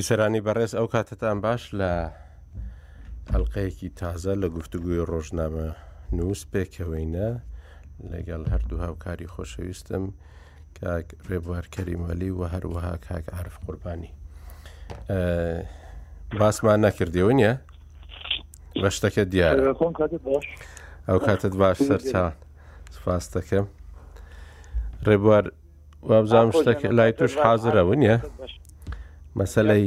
بیسەرانی بەڕێز ئەو کاتتان باش لە ئەلقەیەکی تازە لە گفتوگوی ڕۆژنامە نووس پێکەوەینە لەگەڵ هەردوو هاوکاری خۆشەویستم کاک رێبوار کەریمەلی و هەروەها کاک عرف قوربانی باسمان نەکردەوە نیە بە شتەکە دیار ئەو کاتت باش سەرچوان سپاس دەکەم ڕێبوار وابزانام شتەکە لای توش حازرەوە نیە مەسلەی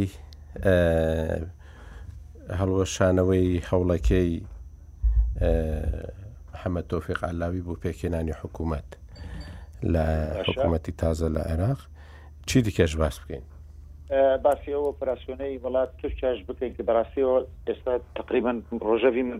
هەڵوەشانەوەی هەوڵەکەی محەممەد تۆفیق علاوی بۆ پێکێنانی حکوومەت لە حکوومەتی تازە لە عێراق چی دیکەش باس بکەین باسی ئەو ئۆپراسسیۆنەی وڵات تورکیاش بکەین کە بەڕاستیەوە ئێستا تقریبان ڕۆژەوی من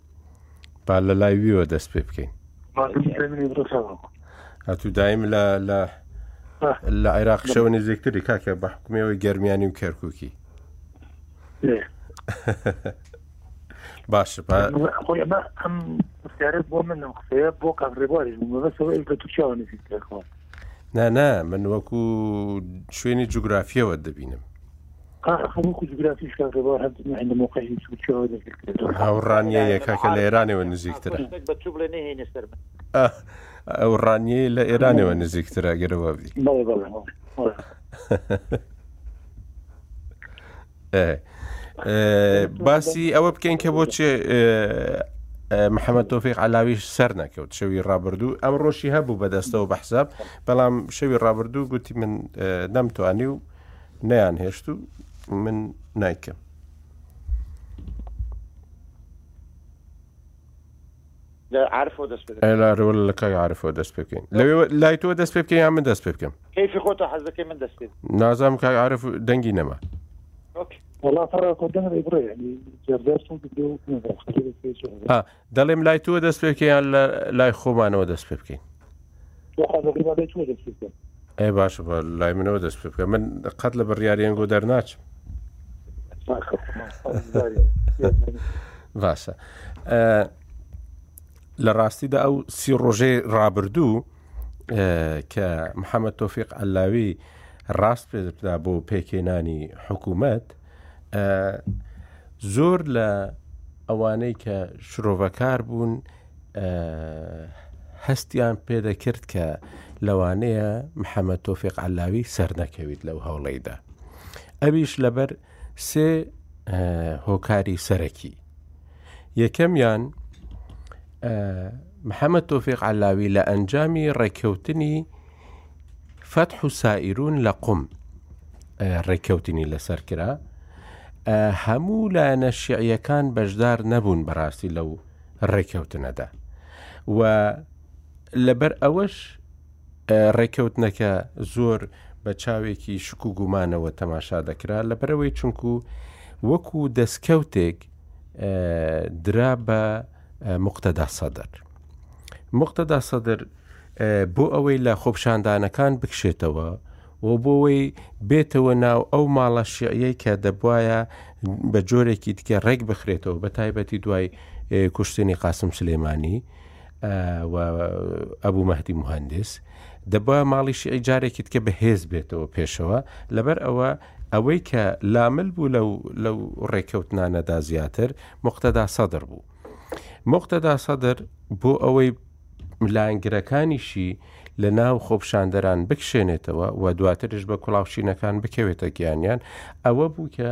با لەلای ویوە دەست پێ بکەین هاتوو دایم لە لە لە عێراق شەوە نزیکتری کاکە بە حکومەوەی گەرمیانی و کەرکووکی باشە ئەم پرسیارت بۆ من ئەم قسەیە بۆ کاڕێباری مەبەسەوە کە تووشەوە نزیکترەوە نانا من وەکو شوێنی جوگرافیەوە دەبینم ئەو ڕانیەیە کاکە لە ئێرانەوە نزیکترە ئەو ڕانیە لە ئێرانەوە نزیکترە گەرەوە بی باسی ئەوە بکەین کە بۆچێ محەممەد تۆفیق علاویش سەر نەکەوت شەوی ڕابردوو ئەم ڕۆژی هەبوو بەدەستەوە بە حساب بەڵام شەوی ڕابردوو گوتی من نەمتوانی و نەیان هێشت و من نایکەم. لارەوە لە کای عرفەوە دەست پێ بکەین لەوێ لای تۆ دەست پێ بکەین یان من دەست پێ بکەم کەفی خۆتە حەزەکەی من دەست نازام کای عرف دەنگی نەما دەڵێم لای تۆ دەست پێ بکەین یان لای خۆمانەوە دەست پێ بکەین ئەی باشە بە لای منەوە دەست پێ بکە من قەت لە بڕیارێنگۆ دەرناچم باشە لە ڕاستیدا ئەو سی ڕۆژەی ڕابردوو کە محەممەد تۆفیق ئەلاوی ڕاست پێدا بۆ پێکێنانی حکوومەت زۆر لە ئەوانەی کە شرۆڤەکار بوون هەستیان پێدەکرد کە لەوانەیە محەممە تۆفێق علاوی سەرنەکەویت لەو هەوڵەیدا ئەویش لەبەر سێ هۆکاری سەرەکی یەکەمیان محەممە تۆفیق علاوی لە ئەنجامی ڕێککەوتنی فەتح و سائیرون لە قوم ڕێککەوتنی لەسەر کرا هەموو لایەنە شیعیەکان بەشدار نەبوون بەڕاستی لەو ڕێککەوتنەدا و لەبەر ئەوەش ڕێککەوتنەکە زۆر بە چاوێکی شک و گومانەوە تەماشا دەکرا لە بەرەوەی چونکو وەکو دەستکەوتێک درا بە موقتەدا سەدر. موقتەدا سەدر بۆ ئەوەی لە خۆپشاندانەکان بکشێتەوە و بۆەوەی بێتەوە ناو ئەو ماڵە شیعەی کە دەبواە بە جۆرێکی دیکە ڕێک بخرێتەوە بە تایبەتی دوای کوشتنی قاسم سلێمانی ئەبوو مەهدی مهندس دەبا ماڵی شیعی جارێکیت کە بەهێز بێتەوە پێشەوە لەبەر ئەوە ئەوەی کە لامل بوو لەو لەو ڕێکەوتنانەدا زیاتر مقتەدا سەدر بوو. مقتەدا سەدر بۆ ئەوەی لایەنگرەکانیشی لە ناو خۆپشاندەران بکشێنێتەوە و دواترش بە کوڵاوچینەکان بکەوێتە گیانیان ئەوە بوو کە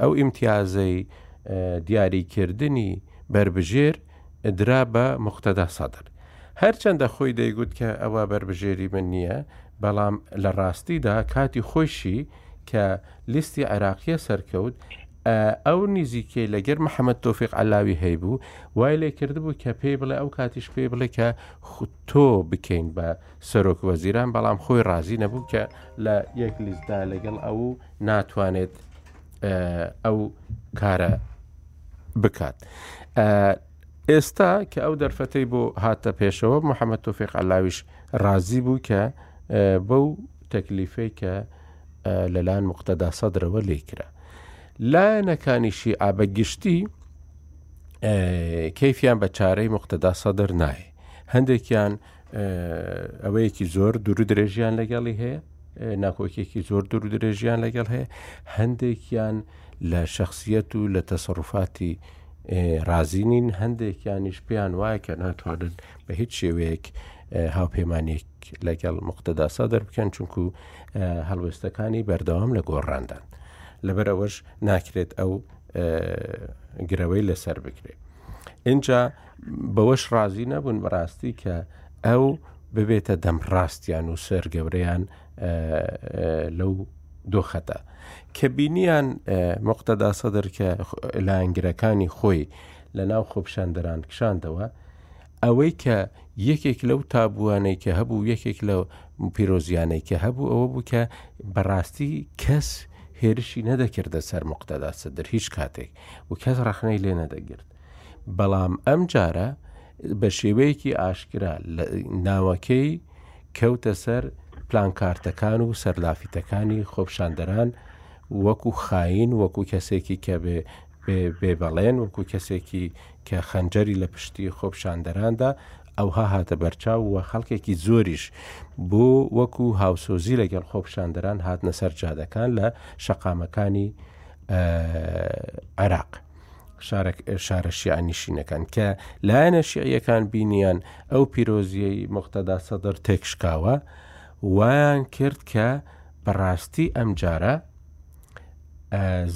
ئەو ئیمتیازەی دیاریکردنی بربژێر درا بە موقتەدا سەدر. هەرچەندە خۆی دەیگوت کە ئەوە بەربژێری من نییە، بەڵام لە ڕاستیدا کاتی خۆیشی کە لیستی عێراقییە سەرکەوت، ئەو نیزیکیەی لەگەر محەمەد تۆفیق عەلاوی هەیبوو، وای لێ کردبوو کە پێی بڵێ ئەو کاتیش پێی بڵێ کە تۆ بکەین بە سەرۆک وەزیران، بەڵام خۆی ڕازی نەبوو کە لە یەک لیستدا لەگەڵ ئەو ناتوانێت ئەو کارە بکات. ئێستا کە ئەو دەرفەتەی بۆ هاتە پێشەوە محەممەد تۆفێق علاویش ڕازی بوو کە بەو تەکلیفەی کە لەلاەن مختدا سەدرەوە لی کرا. لایەنەکانیشی ئابە گشتی کەفیان بە چارەی مختدا سەدر نایە. هەندێکیان ئەوەیەکی زۆر دوور درێژیان لەگەڵی هەیە ناکۆکیێکی زۆر دوور درێژیان لەگەڵ هەیە هەندێکیان لە شخصیت و لە تەسەڕفاتی رازینین هەندێکیانیش پێیان وایە کە ناتوانن بە هیچ شێوەیەک هاوپەیمانێک لەگەڵ مختداسا دەربکەن چونکو هەڵوێستەکانی بەردەوام لە گۆڕاندان لەبەر ئەوەش ناکرێت ئەو گرەوەی لەسەر بکرێت. اینجا بەوەش ڕازی نەبوون بەڕاستی کە ئەو ببێتە دەمڕاستیان و سەرگەورەیان لەو دۆخەتە کە بینیان مقتەدا سەدر کە لایەنگرەکانی خۆی لە ناو خۆپشاندەران کشاندەوە ئەوەی کە یەکێک لەو تابووانەی کە هەبوو یەکێک لە پیرۆزیانەی کە هەبوو ئەوە بوو کە بەڕاستی کەس هێرشی نەدەکردە سەر مقتەدا سەدر هیچ کاتێک و کەس ڕخنەی لێ نەدەگرت بەڵام ئەمجارە بە شێوەیەکی ئاشکرا ناوەکەی کەوتە سەر پلانکارتەکان و سەرلافیتەکانی خۆپشاندەران وەکو خاین وەکو کەسێکی کە بێ بێبەڵێن وەکو کەسێکی کە خەنجەری لە پشتی خۆپشاندەراندا ئەوها هاتە بەرچاو و خەڵکێکی زۆریش بۆ وەکو هاوسۆزی لەگەڵ خۆپشاندەران هاتنە سەر جادەکان لە شەقامەکانی عێراق. شارە شیعە نیشینەکان کە لایەنە شیعیەکان بینیان ئەو پیرۆزیەی مختدا سەدر تێکشکاوە وایان کرد کە بەڕاستی ئەم جارە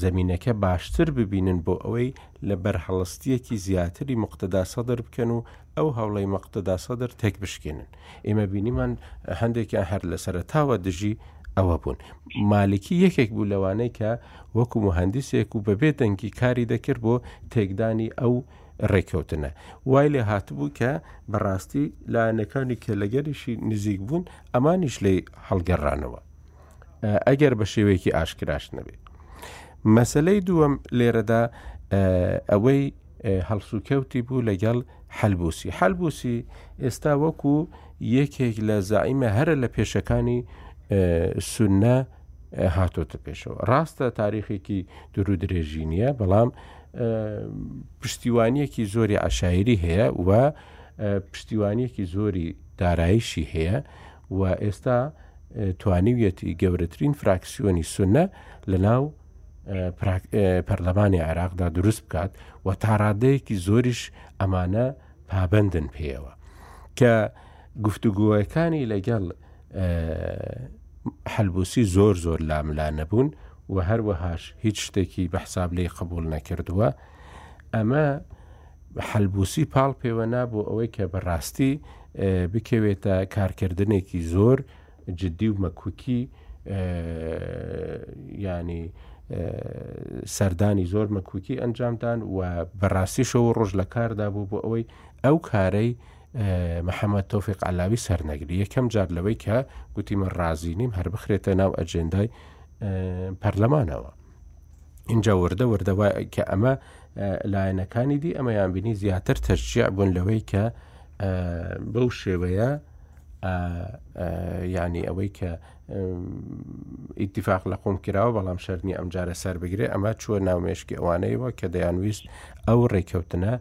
زمینەکە باشتر ببینن بۆ ئەوەی لە بەرهەڵستیەکی زیاتری مختدا سەدر بکەن و ئەو هەوڵی مختدا سەدر تێک بشکێنن ئێمە بینیمان هەندێکیان هەر لە سەرتاوە دژی ئەوە بوون مالکی یەکێک بوو لەوانەی کە وەکو مهندسێک و بەبێ دەنگی کاری دەکرد بۆ تێکدانی ئەو ڕێککەوتنە وای لێ هاتبوو کە بەڕاستی لایەنەکانی کە لەگەریشی نزیک بوون ئەمانیش لی هەڵگەڕانەوە ئەگەر بە شێوەیەکی ئاشکراش نەبێت مەسلەی دووەم لێرەدا ئەوەی هەڵسوکەوتی بوو لەگەڵ حەلبوسی حەلبوسی ئێستا وەکو یەکێک لە زعیمە هەرە لە پێشەکانی سنە هاتۆتە پێشەوە ڕاستە تاریخێکی درو درێژی نییە بەڵام پشتیوانیەکی زۆری عشاعری هەیە و پشتیوانیەکی زۆری دارایشی هەیە و ئێستا توانیویەتی گەورەترین فراکسیۆنی سنە لە ناو پەرلەمانی عێراقدا دروست بکات و تاڕادەیەکی زۆریش ئەمانە پابندن پێیەوە کە گفتوگوۆیەکانی لەگەڵ حلبوسی زۆر زۆر لاملا نەبوون و هەروەهاش هیچ شتێکی بە حساب لی قبول نەکردووە ئەمە حلبوسی پاڵ پێوە نابوو ئەوەی کە بەڕاستی بکەوێتە کارکردنێکی زۆر جدی و مەکوکی یانی سەردانی زۆر مەکوکی ئەنجامدان و بەڕاستیشەوە ڕۆژ لە کاردا بوو بۆ ئەوەی ئەو کارەی محەممەد تۆفیق علاوی سەرنەگری یەکەم جار لەوەی کە گوتیمە ڕازینیم هەر بخرێتە ناو ئەجێندای پەرلەمانەوە. ئینجا وردە وردە کە ئەمە لایەنەکانی دی ئەمەیان بینی زیاتر تەرجیع بوون لەوەی کە بەو شێوەیە ینی ئەوەی کە ئیتیفاق لە قوم کراوە بەڵام شەرنی ئەمجارە سەر بگرێ ئەمە چوە ناومێشکی ئەوانەیەوە کە دەیانویست ئەو ڕێککەوتنە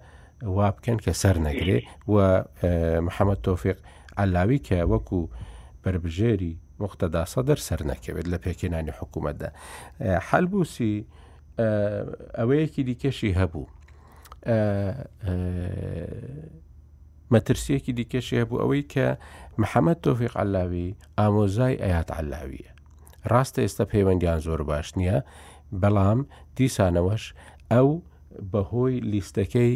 وا بکەن کە سەر نەگرێ و محەممەد تۆفق علاوی کە وەکو بربژێری مختدا سەدر سەر نەکەوێت لە پێکێنانی حکوومەتدا حلبوسی ئەوەیەکی دیکەشی هەبوو مەترسیەکی دیکەشی هەبوو ئەوەی کە محەممەد تۆفیق علاوی ئامۆزای ئەیات علاویە ڕاستە ئێستا پەیوەندیان زۆر باش نییە بەڵام دیسانەوەش ئەو بەهۆی لیستەکەی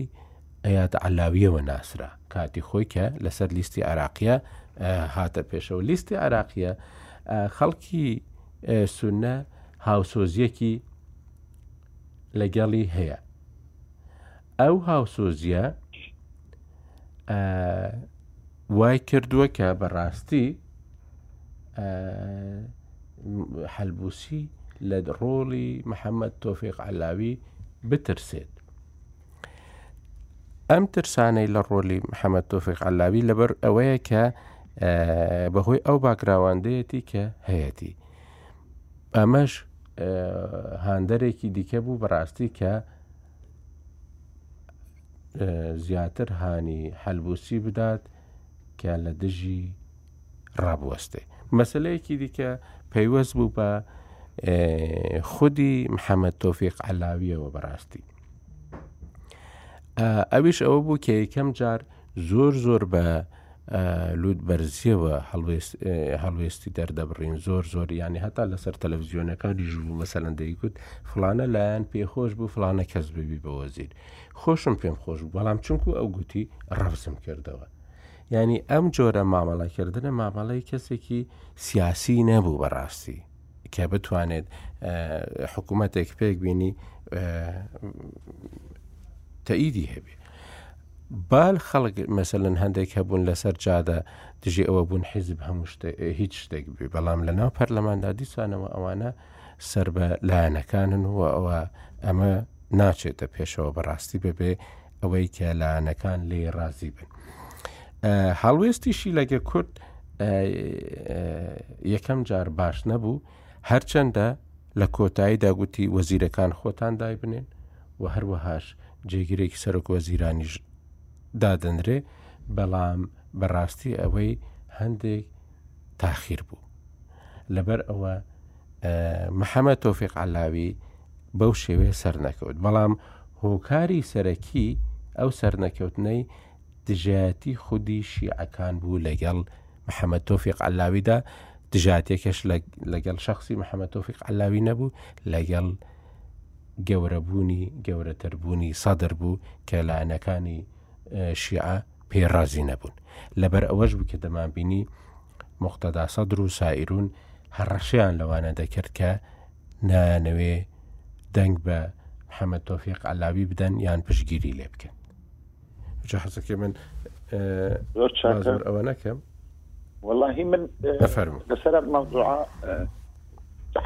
ئەیاد عەلاوییەوە ناسرا کاتی خۆی کە لەسەر لیستی عراقیە هاتە پێشەوە لیستی عراقیە خەڵکی سونە هاوسۆزیەکی لەگەڵی هەیە ئەو هاوسۆزیە وای کردووە کە بەڕاستی حەلبوسی لە ڕۆڵی محەممەد تۆفیق علاوی بترسێت ئەم ترسانەی لە ڕۆلی محەممەد تۆفیق علاوی لەبەر ئەوەیە کە بەهۆی ئەو باکراوەندەیەتی کە هەیەتی ئەمەش هاندەرێکی دیکە بوو بەڕاستی کە زیاتر هانی حەلبوسی بدات کە لە دژی ڕابوەستێ مەسلەیەکی دیکە پەیوەست بوو بە خودی محەممەد تۆفیق علاویەوە بەڕاستی ئەویش ئەوە بوو کە یەکەم جار زۆر زۆر بە لوتبەرزیەوە هەڵوێستی دەردەبڕین زۆر زۆر یانی هەتا لەسەر تەلەڤزیۆنەکانیش بوو مەسەلەن دەیگوت فڵانە لایەن پێ خۆش بوو فڵانە کەس ببی بە وەزیر خۆشم پێم خۆش بوو بەڵام چونکو ئەو گوتی ڕەفزم کردەوە ینی ئەم جۆرە مامەڵەکردنە مامەڵەی کەسێکی سیاسی نەبوو بەڕاستی کە بتوانێت حکوومەتێک پێک بینی تەئیدی هەبێ بال خەڵک مەسەن هەندێک هەبوون لەسەر جادە دژی ئەوە بوون حیزب هەموو هیچ شتێک بێ بەڵام لە ناو پەرلەماندا دیسانەوە ئەوانە سەر بە لایەنەکانن و ئەوە ئەمە ناچێتە پێشەوە بەڕاستی بەبێ ئەوەی کە لایەنەکان لێ ڕازی بن هەڵوێستیشی لەگە کورد یەکەم جار باش نەبوو هەرچەندە لە کۆتاییدا گوتی وەزیرەکان خۆتان دای بنێن و هەروەهاش جێگرێکی سەرۆک وەزیرانیش دادەنرێ بەڵام بەڕاستی ئەوەی هەندێک تاخیر بوو لەبەر ئەوە محەممە تۆفیق علاوی بەو شێوەیە سەرنەکەوت، بەڵام هۆکاری سەرەکی ئەو سەرنەکەوتنەی دژایەتی خودی شیعەکان بوو لەگەڵ محەمەد تۆفیق عەلاویدا، دژایەتیەکەش لەگەڵ شەخسی محەمەد تۆفیق عەلاوی نەبوو، لەگەڵ گەورەبوونی گەورەتربوونی سەدر بوو کە لایەنەکانی شیعە پێی ڕازی نەبوون، لەبەر ئەوەش بوو کە دەمانبینی، موقتەدا سەدر و سائیرون هەڕەشەیان لەوانە دەکرد کە نایانەوێ دەنگ بە محەممەد تۆفیق علاوی بدەن یان پشگیری لێ بکەن جا حەزەکە من زۆر چاکەر ئەوە نەکەم واللهی من لەسەر مەزوع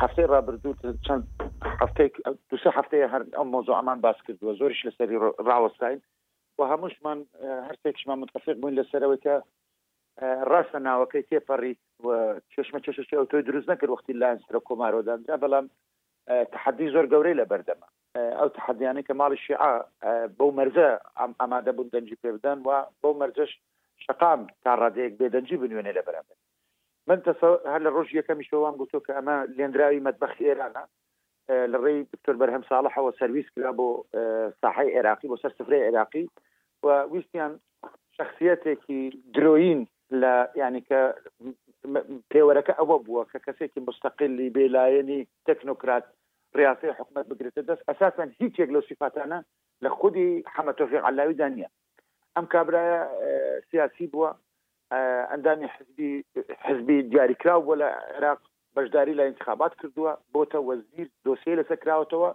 هەفتەی ڕابردوو چەند هەفتێک دوسە هەفتەیە هەر ئەم مۆزۆعمان باس کردووە زۆریش لەسەری ڕاوەستین و هەمووشمان هەرسێکشمان متفق بووین لەسەرەوەی کە ڕاستە ناوەکەی تێپەڕیت و کێشمەکێشێکی ئەوتۆی دروست نەکرد وەختی لایەن سرە کۆمارۆدان جا بەڵام تحدی زۆر گەورەی لە بەردەمە ئەو تحدیانەی کە ماڵی شیعە بەو مەرجە ئەم ئامادە بوون دەنجی پێ بدەن و بەو مەرجەش شقام تا ڕادەیەک بێدەنجی بنوێنێ لە بەرامبەر من تەسە هەر لە ڕۆژ یەکەمیشەوەم گوتو کە ئەمە لێنراوی مەدبەخی ئێرانە لە ڕێی دکتۆر بەرهەم ساڵحەوە سەرویس کرا بۆ ساحەی عێراقی بۆ سەر سفرەی عێراقی و ویستیان شخصیەتێکی درۆین لە ینی کە پێوەرەکە ئەوە بووە کە کەسێکی مستەقلی بێلایەنی تەکنۆکرات ڕاستەی حکومت بگرێتە دەست ئەساسەن هیچ یەک لەو سیفاتانە لە خودی حەمەتۆفی علاویدا نییە ئەم کابراە سیاسی بووە ئەندامی حزبی حزبی دیاریکراو بۆ لە عێراق بەشداری لە ئینتخابات کردووە بۆتە وەزیر دۆسیەی لەسەر کراوەتەوە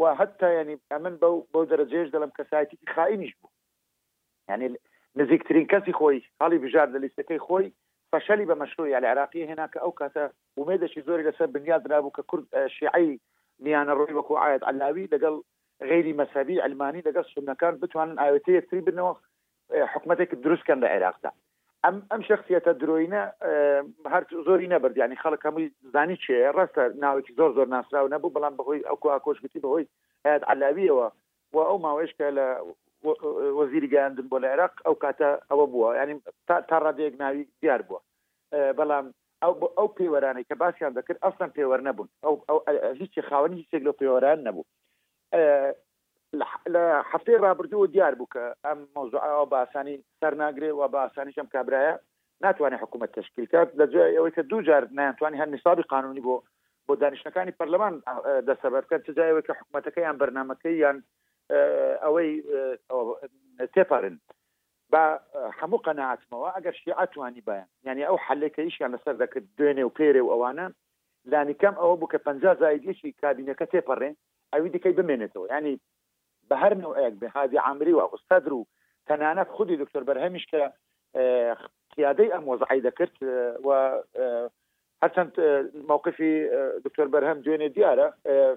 و هەتا یانی ئەمن بەو بەو دەرەجەیەش دەڵم کەسایەتیکی خائینیش بوو یعنی نزیکترین کەسی خۆی هەڵی بژار لە لیستەکەی خۆی فەشەلی بە مەشروع یعنی عراقی هێنا کە ئەو کاتە ومێدەشی زۆری لەسەر بنیاد نابوو کە کورد شیعی میانە ڕۆی وەکو ئاەت علاوی لەگەڵ غیری مەسەبی علمانی لەگەڵ سنەکان بتوانن ئاوێتە یەکتری بنەوە حکومەتێک دروست کەن لە عێراقدا ئەم ئەم شخصیەتە درۆینە هەر زۆری نەبرد ینی خەڵک هەمووی زانی چێ ڕاستە ناوێکی زۆر زۆر ناسراو نەبوو بەڵام بەهۆی ئەو کۆکۆش گوتی بەهۆی هەیەت علاویەوە و ئەو ماوەیش کە لە وەزیری گەیاندن بۆ لە عێراق ئەو کاتە ئەوە بووە ینی تا ڕادێک ناوی دیار بووە بەڵام ئەو ئەو پێوەرانەی کە باسییان دەکرد ئەسن پێوەەر نەبوون ئەو هیچی خاوەنی هیچێک لە پێوەران نەبوو لە هەفتەی ڕابردووەوە دیار بوو کە ئەم مەوزوعە وا بە ئاسانی سەر ناگرێ و بە ئاسانیش ئەم کابرایە ناتوانێت حکوومەت تشکیل کات لە دوای ئەوەی کە دوو جار نەیانتوانی هەر نیسابی قانونی بۆ بۆ دانیشتەکانی پەرلەمان دەسەبەر بکەن چ جایەوەی کە حکوومەتەکە یان بەرنمەکەی یان ئەوەی تێپەڕن بە هەموو قەنەعاتمەوە ئەگەر شیعاتوانی بایەن یعنی ئەو حلێکە ئیشیان لەسەر دەکرد دوێنێ و پێرێ و ئەوانە لانیکەم ئەوە بوو کە پ زایدیشی کابینەکە تێپەڕێ ئەوی دیکەی بمێنێتەوە یانی بەهەر نەوعەیەک بێ هادی عامری و سەدر و تەنانەت خودی دکتۆر بەرهەمیش کە قیادەی ئەم وەزعی دەکرد و هەرچەند مووقفی دکتۆر بەرهەم دوێنێ دیارە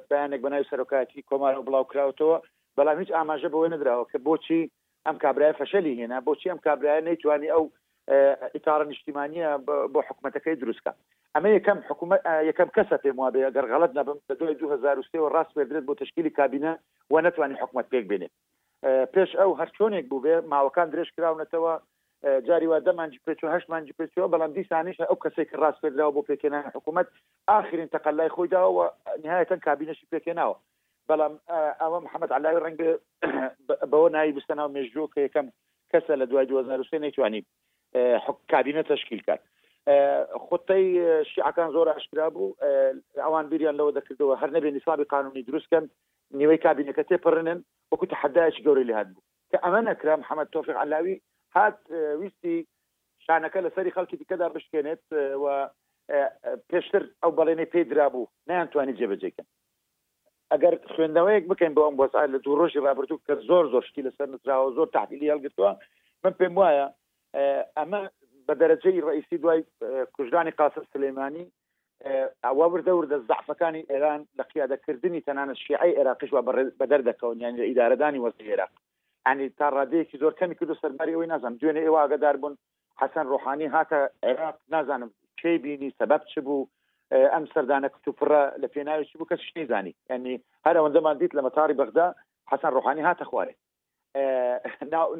بەیانێک بەناوی سەرۆکایەتی کۆمارە بڵاوکراوەتەوە بەڵام هیچ ئاماژە بەوەی نەدراوە کە بۆچی ئەم کابرایە فەشەلی هێنا بۆچی ئەم کابرایە نەیتوانی ئەو ئیتاڕە نیشتیمانیە بۆ حکوومەتەکەی دروستکە ئەمە یەکەم حکوومەت یەکەم کەسە پێم وابێ ئەگەر غەڵت نەبم لە دوای 2023 و ڕاست پێدرێت بۆ تشکیلی کابینە و نەتوانانی حکوومەت پێک بێنێت پێش ئەو هەرچۆنێک بوو بێ ماوەکان درێژ کراونەتەوە جاری وا دەمانج پێچ و هەشت مانجی پێچەوە بەڵام دیسانیش ئەو کەسێک کە ڕاست پێدراوە بۆ پێکێنانی حکوومەت ئاخرین تەقلای خۆی داوە نهایەتەن کابینەشی پێکێناوە بەڵام ئەوە محەممەد علاوی ڕەنگە بەوە ناوی بستە ناو مێژوو کە یەکەم کەسە لە دوای 2023 نەیتوانی کابینە تشکیل کات خۆتەی شیعەکان زۆر ئاشکرا بوو ئەوان بیریان لەوە دەکردەوە هەر نەبێ نیسابی قانونی دروستکەن نیوەی کابینەکە تێپەڕنن وەکو تحدایکی گەوری لە هەات بوو کە ئەمە نەکرا محەممەد تۆفیق علاوی هات ویستی شانەکە لەسەری خەڵکی دیکەدا بشکێنێت و پێشتر ئەو بەڵێنەی پێدرا بوو نیان توانی جێبەجێکەن ئەگەر خوێندنەوەیەک بکەین بۆ ئەم وەزعە لە دوو ڕۆژی ڕابردوو کە زۆر زۆر شتی لەسەر نووسراوە زۆر تحلیلی هەڵگرتووە من پێم وایە ئەمە بە دەرەجەی ڕئیسی دوای کوژرانی قاسم سلەیمانی ئەوە وردە وردە زعفەکانی ئێران لە قیادەکردنی تەنانە شیعی عێراقیش و بەدەر دەکەون یان لە ئیدارەدانی وەزی عێراق ینی تا ڕادەیەکی زۆر کەمی کردو سەرباری ئەوەی نازان دوێنێ ئێوە ئاگدار بوون حەسەن ڕۆحانی هاتە عێراق نازانم کێ بینی سەبەب چ بوو ئەم سەردانە کتوپڕە لە پێناوی چ بوو کەس شتی زانی ینی هەر ئەوەندەمان دیت لە مەتاری بەغدا حەسەن ڕۆحانی هاتە خوارێ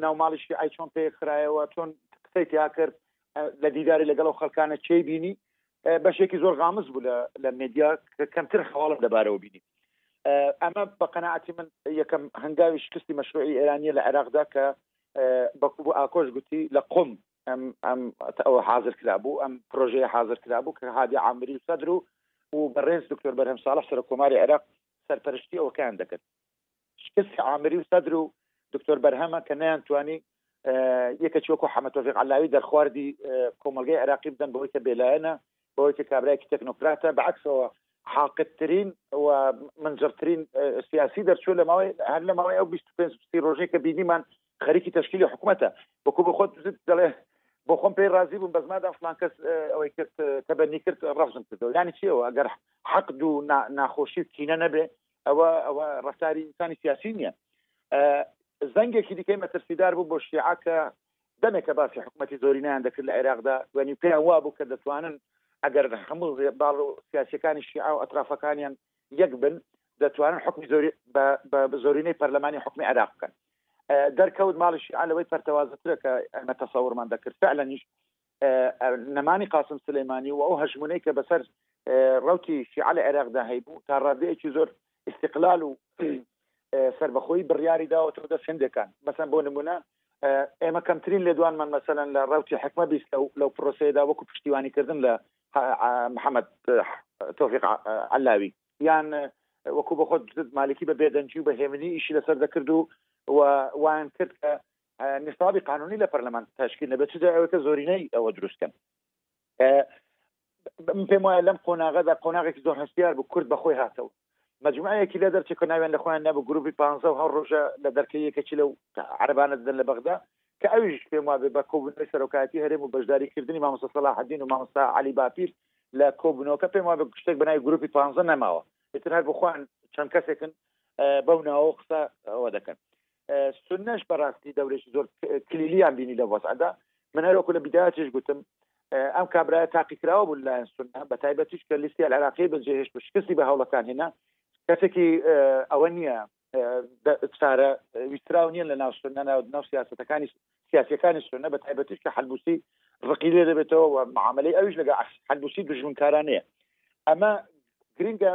ناو ماڵیشی ئای چۆن پێ خرایەوە چۆن قسەی تیا کرد لە دیداری لەگەڵ و خەڵکانە چی بینی بەشێکی زۆر غامز بوو لە مدیا کەمتر خەواڵم لەبارەوە بینی ئەمە بە قەنەعاتی من یەکەم هەنگاوی شکستی مەشروعی ئێرانیە لە عێراقدا کە بەکو بۆ ئاکۆش گوتی لە قم ئەم ئەم ئەوە حاضر کرابوو ئەم پرۆژەیە حاضر کرابوو کە هادی عامری و سەدر و و بەڕێز دکتۆر بەرهەم ساڵح سەر کۆماری عێراق سەرپەرشتی ئەوکان دەکرد شکستی عامری و سەدر و دکتۆر بەرهەمە کە نیان توانی یەکە چۆکو حەمەتۆفیق علاوی دەرخواردی کۆمەلگەی عراقی بدەن بەوەی کە بێلایەنە بەوەی کە کابرایەکی تەکنۆکراتە بە عکسەوە حاقتترین و منجڕترین سیاسی دەرچوو لە ماوەی هەر لە ماوەی ئەو 25 ڕۆژێک کە بینیمان خەریکی تشکیلی حکوومەتە بەکو بە خۆت دەڵێ بۆ خۆم پێی ڕازی بووم بەس مادام فلان کەس ئەوەی کرد تەبەنی کرد ڕفزم کردەوە ینی چیەوە ئەگەر حەق دوو ناخۆشی و کینە نەبێ ئەوە ئەوە ڕفتاری ئینسانی سیاسی نییە زەنگێکی دیکەی مەترسیدار بوو بۆ شیعکە دەمێکە باسی حکوومەتی زۆرینەیان دەکرد لە عێراقدا وێنی پێیان وابوو کە دەتوانن ئەگەر هەموو باڵ و سیاسەکانی شیعە و ئەترافەکانیان یەک بن دەتوانن حکومی زۆری بە زۆرینەی پەرلەمانی حکومی عێراق بکەن دەرکەوت ماڵی شیعە لەوەی پەرتەوازترە کە ئەمە تەسەورمان دەکرد فعلەنیش نەمانی قاسم سلەیمانی و ئەو هەژمونەی کە بەسەر ڕوتی شیعە لە عێراقدا هەیبوو تا ڕادەیەکی زۆر ئیستقلال و سەربەخۆی بڕیاری داوەتەوە دەست هندێکان بەسەن بۆ نمونە ئێمە کەمترین لێدوانمان مەسەن لە ڕوتی حکمە بیست لەو لەو پرۆسەیەدا وەکو پشتیوانی کردن لە محەممەد تۆفیق علاوی یان وەکو بە خۆت مالکی بە بێدەنجی و بە هێمنی ئیشی لەسەر دەکرد و وایان کرد کە نسابی قانونی لە پەرلەمان تشکیل نەبێت چ ئەوەکە زۆرینەی ئەوە دروستکەن من پێم وایە لەم قۆناغەدا قۆناغێکی زۆر هەستیار بوو کورد بەخۆی هاتەوە مجموعەیەکی لە دەرچێک ناویان لە خۆیان نەبوو گروپی پ و هەر ڕۆژە لە دەرکە یەکەکی لەو عربانە دەن لە بەغدا کە ئەویش پێم وابێ بە کۆبنەوەی سەرۆکاتی هەرێم و بەشداریکردنی مامۆستا سەلاحدین و مامۆستا علی باپیر لە کۆبنەوەکە پێم وابێ گشتێک بەنای گروپی پ نەماوە ئتر هەر بخۆن چەند کەسێکن بەو ناوە قسە ئەوە دەکەن سنەش بەڕاستی دەورێکی زۆر کلیلیان بینی لە وەزعدا من هەرۆکو لە بیداچش گوتم ئەم کابراە تاقیکراوە بوو لایەن سنە بە تایبەتیش کە لیستی عراقی بەجێهێشت و شکستی بە هەوڵەکان هێنا کەسێکی ئەوە نییە چارە ویستراو نییە لە ناو سنە ناو سیاستەکانی سیاسەکانی سنە بە تایبەتیش کە حلبوسی ڕقی لێ دەبێتەوە و معاملەی ئەوش لەگە حلبوسی دژمنکارانەیە ئەمە گرنگە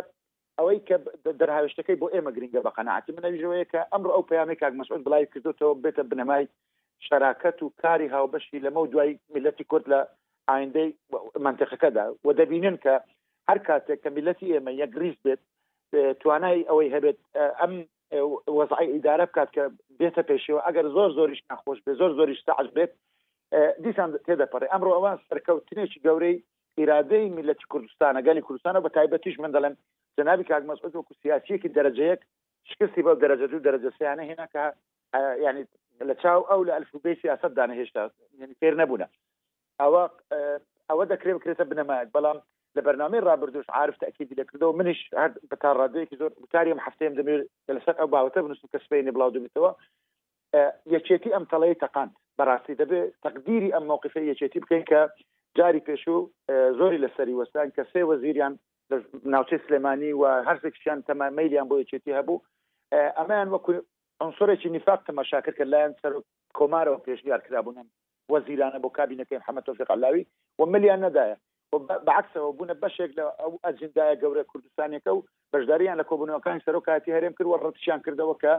ئەوەی کە دەرهاوێشتەکەی بۆ ئێمە گرنگە بە قەناعەتی من ئەویش ئەوەیە کە ئەمڕۆ ئەو پەیامەی کاک مەسعود بڵاوی کردوتەوە ببێتە بنەمای شەراکەت و کاری هاوبەشی لەمە و دوای میلەتی کورد لە ئایندەی منتیقەکەدا و دەبینن کە هەر کاتێک کە میلەتی ئێمە یەکریز بێت توانای ئەوەی هەبێت ئەم وەزعی ئیدارە بکات کە بێتە پێشەوە ئەگەر زۆر زۆریش ناخۆش بێت زۆر زۆریش سەعز بێت دیسان تێدەپەڕێ ئەمڕۆ ئەوان سەرکەوتنێکی گەورەی ئیرادەی میللەتی کوردستانە گەلی کوردستانە بە تایبەتیش من دەڵێم جەنابی کاک مەسعود وەکو سیاسیەکی دەرەجەیەک شکستی بەو دەرەجە دوو دەرەجە سیانە هێنا کە ینی لە چاو ئەو لە ئەلفوبەی سیاست دانە هێشتا فێر نەبوونە ئەوە ئەوە دەکرێت بکرێتە بنەمایەک بەڵام لە بەرنامەی رابردوش عرف تاکیدی لەکردەوە منیش هەر بە تا ڕادەیەکی زۆر بکاریم هەفتەیەم دەمێت لەسەر ئەو باوەتە بنووسم کە سبینێ بڵاو دەبێتەوە یەکێتی ئەم تەڵەی تەقاند بەڕاستی دەبێ تەقدیری ئەم مووقفی یەکێتی بکەین کە جاری پێشوو زۆری لە سەری وەستان کە سێ وەزیریان ناوچەی سلێمانی و هەرسێکیان تەمامەیلیان بۆ یەکێتی هەبوو ئەمەیان وەکو ئەنسۆرێکی نیفاق تەماشاکرد کە لایەن سەر کۆمارەوە پێشنیار کرابوونن وەزیرانە بۆ کابینەکەی محەمەد تۆفیق عەلاوی و ملیان نەدایە و بە عەکسەوە بوونە بەشێک لە ئەو ئەجندایە گەورە کوردستانیەکە و بەشداریان لە کۆبوونەوەکانی سەرۆکایەتی هەرێم کرد و ڕەتشیان کردەوە کە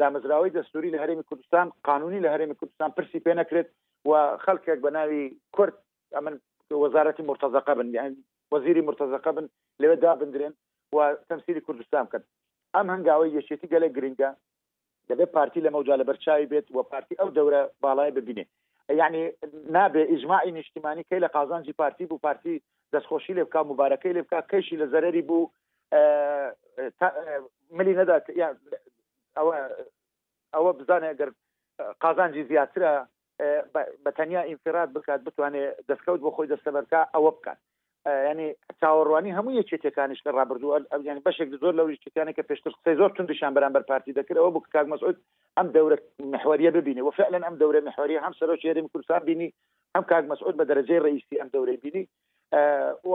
دامەزراوەی دەستوری لە هەرێمی کوردستان قانونی لە هەرێمی کوردستان پرسی پێ نەکرێت و خەڵکێک بە ناوی کورد ئەمن وەزارەتی مرتەزەقە بن یان وەزیری مرتەزەقە بن لەوێ دابدرێن و تەمسیری کوردستان بکەن ئەم هەنگاوی یەکێتی گەلە گرنگە دەبێت پارتی لەمەوجا لەبەر چاوی بێت و پارتی ئەو دەورە باڵای ببینێ یعنی نابێ ئیجمماعی نیشتیمانی کەی لە قازانجی پارتی بوو پارتی دەستخۆشی لێ بکە مبارەکەی لێ بکە کەیشی لە زەرری بوو ملی نەدا ئەوە ئەوە بزانێ گەر قازانجی زیاترە بە تەنیا ئینفراد بکات بتوانێت دەستکەوت بۆ خۆی دەستەبەرکە ئەوە بکات ینی چاوەڕوانی هەموو یەکێتەکانیش لە ڕابردووە ئەویانی بەشێک زۆر لەو یشتەکانی کە پێشتر قسەی زۆر توندشان بەرامبەر پارتی دەکرەوە بۆ کاک مەسعود ئەم دەورە محوەریە ببینێ و فعلەن ئەم دەورە محوەریە هەم سەرۆکی هەرێمی کوردستان بینی ئەم کاک مەسعود بە دەرەجەی ڕئیسی ئەم دەورەی بینی و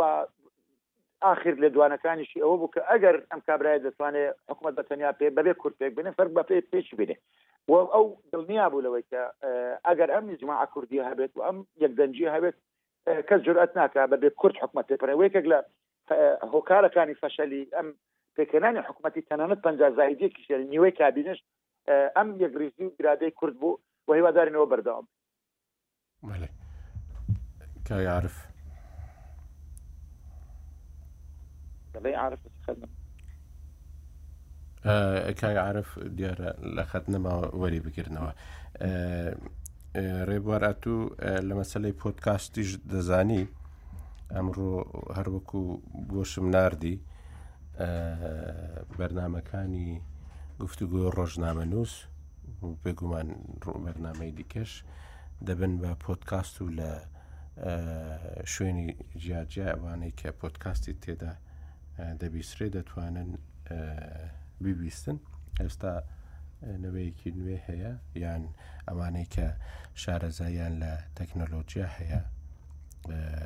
آخر لە دوانەکانیشی ئەوە بوو کە ئەگەر ئەم کابراە دەتوانێت حکوومەت بە تەنیا پێ بەبێ کورتێک بنە فەر بە پێ پێچ بێنێ و ئەو دڵنیا بوو لەوەی کە ئەگەر ئەم جماع کوردی هەبێت و ئەم یەکدەنجی هەبێت کەس جرئت ناکە بەبێ کورد حکوومەت پێ پرەوەیەکێک لە هۆکارەکانی فەشەلی ئەم پێکەنانی حکوومەتی تەنانەت پ زایدێکی شێر نیوەی کابینش ئەم یەکریزی و گرادەی کورد بوو و هیوادارنەوە بەردەوام بەڵێ کاک عارف. دەڵێی عارف لەسەر خەت نەما. ئە، کاک عارف دیارە لە خەت نەماوە وەری بگرنەوە. ئە، ئە، ڕێبوار ئەتوو ئە، لە مەسلەی پۆدکاستیش دەزانی ئەمڕۆ هەروەکو بۆشم ناردی ئە، بەرنمەکانی گفتوگۆ ڕۆژنامە نووس بێگومان ڕوبەرنامەی دیکەش دەبن بە پۆتکاست و لە شوێنی جیاجیا ئەوانەی کە پۆتکاستی تێدا دەبیسرێ دەتوانن ببیستن ئێستا نوێیەکی نوێ هەیە یان ئەوانەی کە شارەزاییان لە تەکنەلۆجییا هەیە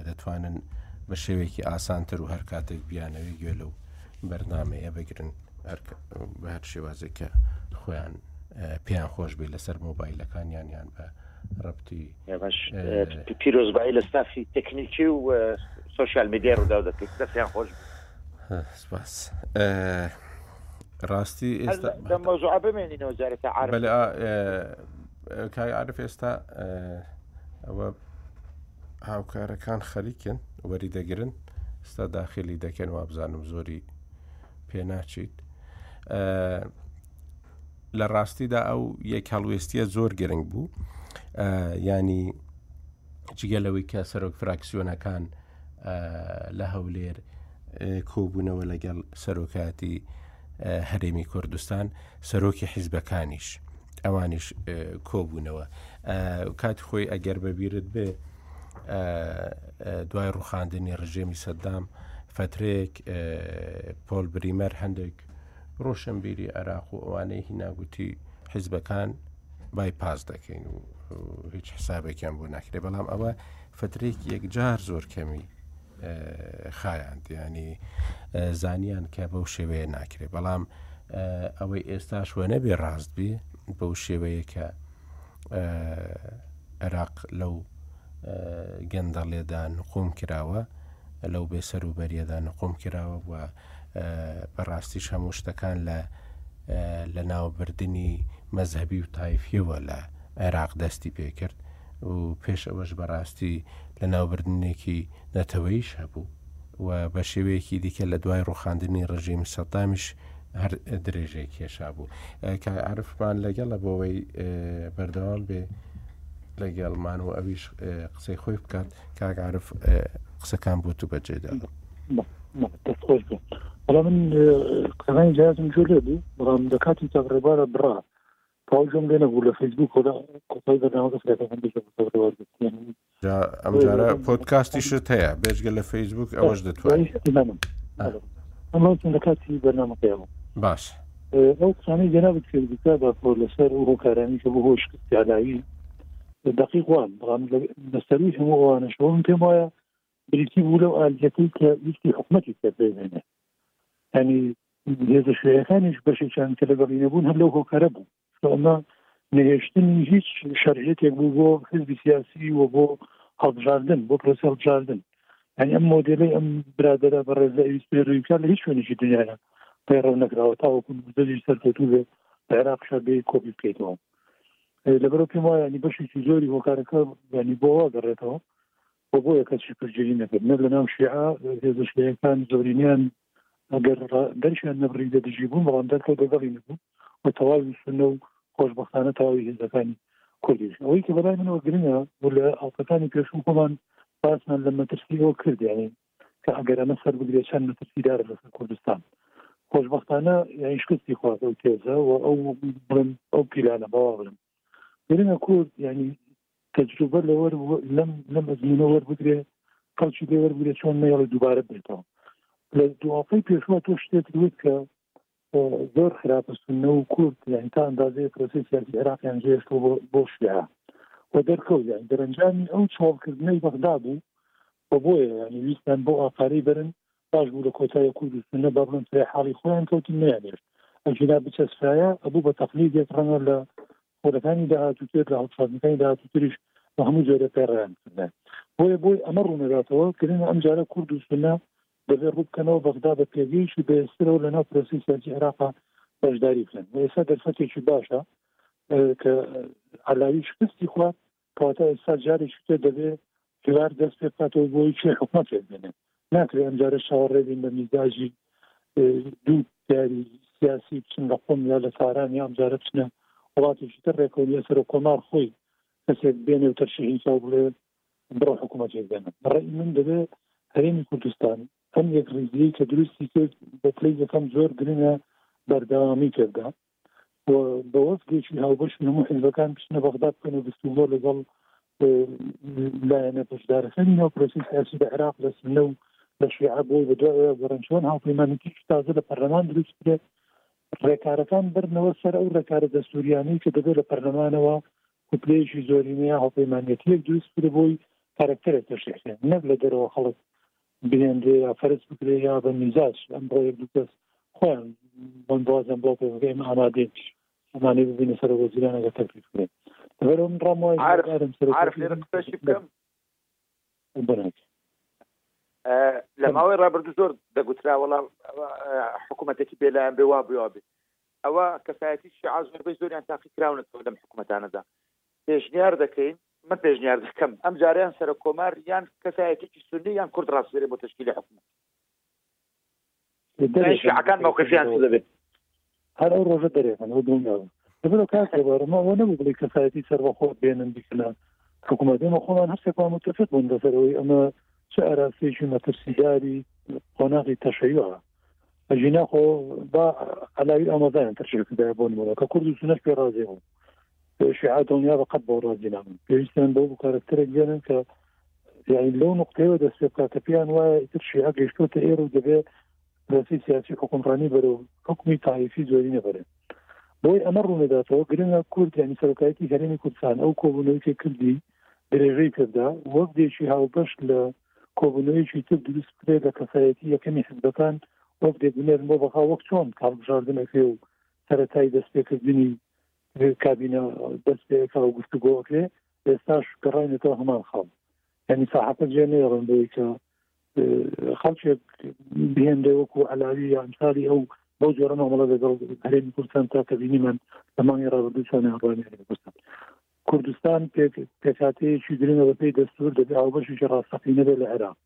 دەتوانن بە شێوەیەکی ئاسانتر و هەر کاتێک بیانەوەی گوێ لەو بەرنمەیە بگرن بە هەر شێوازێک کە خۆیان پێیان خۆش بێ لەسەر مۆبایلەکانیان یان بە ڕپتی پیرۆزبایی لە ستافی تەکنیکی و سوسیال میدیا ڕوودا دەکەیت دەستیان خۆش سپاس ڕاستی ئێستا مەزوع بمێنینەوە جارێتە عرب کای عرف ئێستا ئەوە هاوکارەکان خەریکن وەری دەگرن ستا داخلی دەکەن وابزانم زۆری پێناچیت لە ڕاستیدا ئەو یەک هەڵوێستیە زۆر گرنگ بوو ینی جگە لەوەی کە سەرۆک فراکسیۆنەکان لە هەولێر کۆبوونەوە لەگەڵ سەرۆکاتی هەرێمی کوردستان سەرۆکی حیزبەکانیش ئەوانیش کۆبوونەوە کاتی خۆی ئەگەر بەبیرت بێ دوای ڕوخاندنی ڕژێمی سەددام فترێک پۆل بریمەر هەندێک ڕۆشنبیری عێراق و ئەوانەی هیناگوتی حیزبەکان بای پاس دەکەین و هیچ حسابێکیان بۆ ناکرێ بەڵام ئەوە فترەیەکی یەکجار زۆر کەمی خایاند ینی زانیان کە بەو شێوەیە ناکرێت بەڵام ئەوەی ئێستاش وە نەبێ ڕاست بێ بەو شێوەیە کە عێراق لەو گەندەڵێدا نقوم کراوە لەو بێ سەر و بەریەدا نقوم کراوە و بەڕاستیش هەموو شتەکان لە لە ناوبردنی مەذهبی و تایفیەوە لە عێراق دەستی پێکرد و پێش ئەوەش بەڕاستی لەناوبردنێکی نەتەوەیش هەبوو و بە شێوەیەکی دیکە لە دوای ڕوخاندنی ڕژیم سەدامیش هەر درێژەی کێشا بوو کە عرفمان لەگەڵە بۆەوەی بەردەوام بێ لەگەڵمان و ئەویش قسەی خۆی بکات کاگعاعرف قسەکان بۆ تو بەجێدا دەستخۆش بێ بەڵام من قسەکانی جیازم جوێ بوو بەڵام لە کاتی تاڕێبارە بڕا تەواو گوێم لێ نەبوو لە فەیسبووکەوە کۆتای بەرنامە دەکرێتەوە من بێژە بەسەر لە وەرگرتنیان جا ئەمجارە پۆدکاستیشت هەیە بێجگە لە فەیسبوک ئەوەش دەتوانیت ئەمە چون لە کاتی بەرنامەکەیەوە باش ئەو قسانەی جەنابت فێرگوتا بە پۆ لەسەر و هۆکارانی کە بۆ هۆش کردیالاوی دقیق وان بەڵام لە سەروی هەموو ئەوانەشەوە من پێم وایە بریتی بوو لەو ئالجەکەی کە ویستی حکومەتی سەرێنێ ینی هێزە شوێیەکانیش بەشێکیان کە لەگەڵی نەبوون هەر لەو هۆکارە بوو ئەمە نهێشتنی هیچ شەرعەتێک بوو بۆ حزبی سیاسی و بۆ هەڵبژاردن بۆ پرۆسی هەڵبژاردن ینی ئەم مۆدلەی ئەم برادرە بە ڕێزە ئەویستێرویکار لە هیچ شوێنێکی دنیاە پەیڕەو نەکراوە تاوەکو دەجی سەرکەوتوو بێ لە عێراق شادێ کۆپی بکەیتەوە لەبەرەوە پێم وایە بەشێکی زۆری هۆکارەکە ینی بۆ دەڕێتەوە و بۆیە کەسی پشتگیری نەکرد نە لەناو شیعە هێزە شیعەکان زۆرینیان ئەگەر دەرشیان نەبڕی لە دژی بوون بەڵام دەرکەوت دەگەڵی نەبوو و تەواوی سنە و خۆشببختانە تەواوی هێزەکانی کوردیش ئەوەی کە بەلای منەوە گرنگە و لە ئەڵلقەکانی پێشوو خۆمان باسمان لە مەترسیەوە کردیانێ کە ئەگەر ئەمە سەر بگرێت چەند مەترسیدار لەسەر کوردستان خۆشببختانە یان شکستی خوارد ئەو تێزە و ئەو بڵم ئەو پیلانە بەوا بڵم گرنگە کورد ینی تەجروبە لەوەر لەم لەم ئەزمونە وەربگرێ کەڵکی لێ وەربگرێ چۆن نەیەڵی دووبارە بێتەوە لە دوواقەی پێشوە تۆ شتێت وت کە زۆر خراپە سنە و کورد یان تا ئەندازەیە پرۆسی سیاسی عێراقیان جێشت بۆ شیع و دەرکەوت یان دەرەنجامی ئەو چۆڵکردنەی بەغدا بوو بۆیە ینی ویستان بۆ ئاقارەی برن باش بوو لە کۆتایی کورد و سونە با بڵێن سەرەی حاڵی خۆیان کەوتن نەیانهێشت ئەگینا بچەسپایە ئەبوو بە تەقلیدێک ڕەنگە لە خۆلەکانی داهاتووتر لە هەڵبژاردنەکانی داهاتووتریش بە هەموو جۆرە پێڕیان کردە بۆیە بۆی ئەمە ڕوونەداتەوە کردن ئەم جارە کورد و سونە دەبێ ڕووبکەنەوە بەغدا بە پێگەیشی بەێسترەوە لە ناو پرۆسی سیاسی عێراقا بەشداری بکەن ئێستا دەرفەتێکی باشە کە علاوی شکستی خوارد کەواتە ئێستا جارێکی تر دەبێت کلار دەست پێ بکاتەوە بۆی کێ حکومەتێک بێنێت ناکرێت ئەمجارە چاوەڕێ بین بە میزاجی دوو یاری سیاسی بچن لە قۆم یا لە تاران یا ئەمجارە بچنە وڵاتێکی تر ڕێکەوە یا سەر کۆمار خۆی کەسێک بێنێ و تەرشیحی چاو بڵێ بڕە حکوومەتێک دێنە بەڕێی من دەبێت هەرێمی کوردستان ئەم یەک ڕیزیەی کە دروستی کرد بە پلەی یەکەم زۆر گرنگە بەردەوامی تێدا و بە وەفدێکی هاوبەشی هەموو حیزبەکان بچنە بەغدا بکەن و گفتوگۆ لەگەڵ لایەنە بەشدارەکانی ناو پرۆسی سیاسی لە عێراق لە سنە و لە شیعە بۆی بە دوای بەرن چۆن هاوپەیمانێتی تازە لە پەرلەمان دروست بێت ڕێکارەکان برنەوە سەر ئەو ڕێکارە دەستوریانەی کە دەبێت لە پەرلەمانەوە کوپلەیەکی زۆرینەیە هاوپەیمانەتیەک دروست کرە بۆی کارکتەرێک تەشێخێن نەک لە دەرەوە خەڵک بهێنرێ یا فەرز بکرێ یا بە میزاج ئەمڕۆ یەک دوو کەس خۆیان بەندوازیان بڵاو پێ بکەین ئامادەین ئەمانەی ببینە سەر وەزیران ئەگە تەکلیف بکرێن لەبەر من ڕام وایە عارف- ئارم سەر عارف لێرە قسەشی بکەم بنات لە ماوەی ڕابردوو زۆر دەگوترا وەڵام حکوومەتێکی بێلایەن بێ وا بوا بێ ئەوە کەسایەتی شیعە زۆربەی زۆریان تاقی کراونەتەوە لەم حکوومەتانەدا پێشنیار دەکەین من پێشنیاردەکەم ئەمجارە یان سەرۆک کۆمار یان کەسایەتێکی سوننی یان کورد ڕاسپێرێ بۆ تەشکیلی حکومەت دەرێ شیعەکان مەوقفیان چ دەبێت هەر ئەو ڕۆژە دەرێ بن و دڵنیا بن دەبرەوە کار تێبارەمە ئەوە نەبوو بڵی کەسایەتی سەربەخۆ بێنن بیکەنە حکوومەت ئێمە خۆمان هەرسێکمان متفق بوون لەسەرەوەی ئەمە چه ئاراستێکی مەترسیداری قۆناغی تەشەیوە ژینا خۆ با علاوی ئامۆزایان تەرشیر کردای بۆ نمونە کە کورد و سنەش پێ ڕازێ بوو شیعە دڵنیا بە قەت بۆ ڕازی نامن پێویستیان بۆ بوو کارکتەرێک بێنن کە یعنی لەو نقطەیەوە دەست پێ بکات کە پێیان وایە ئیتر شیعە گەشتوتە ئێر و دەبێ دەستی سیاسی حکومڕانی بەرە و حکومی تایفی زۆری نەبەرێت بۆی ئەمە ڕوونەداتەوە گرنگە کورد یعنی سەرۆکایەتی هەرێمی کوردستان ئەو کۆبوونەوەی کردی درێژەی کردا وەک دێکی هاوبەش لە کۆبوونەوەیەکی تر دروست بکرێت لە کەسایەتی یەکەمی حزبەکان وەک دەبنێرن بۆ بەغا وەک چۆن کاڵبژاردنەکرێ و سەتای دەستپێکردنی کابینە دەست پێکا و گفتوگۆکرێ ئێستاش گەڕینێتەوە هەمان خاڵ ینی ساحەکە جێ نێڕن بۆی کە خەڵکێک بهێنرێ وەکو علاوی یانسالی ئەو بەو جۆرە مامەڵە لەگەڵ هەرێمی کوردستان تا کەبینیمان لە مانگی ڕابردوو چۆنیان ڕوانیان بستن کوردستان پێکهاتەیەکی گرنگە بەپێی دەستور دەبێت هاوبەشێکی ڕاستەقینە بێت لە عێراق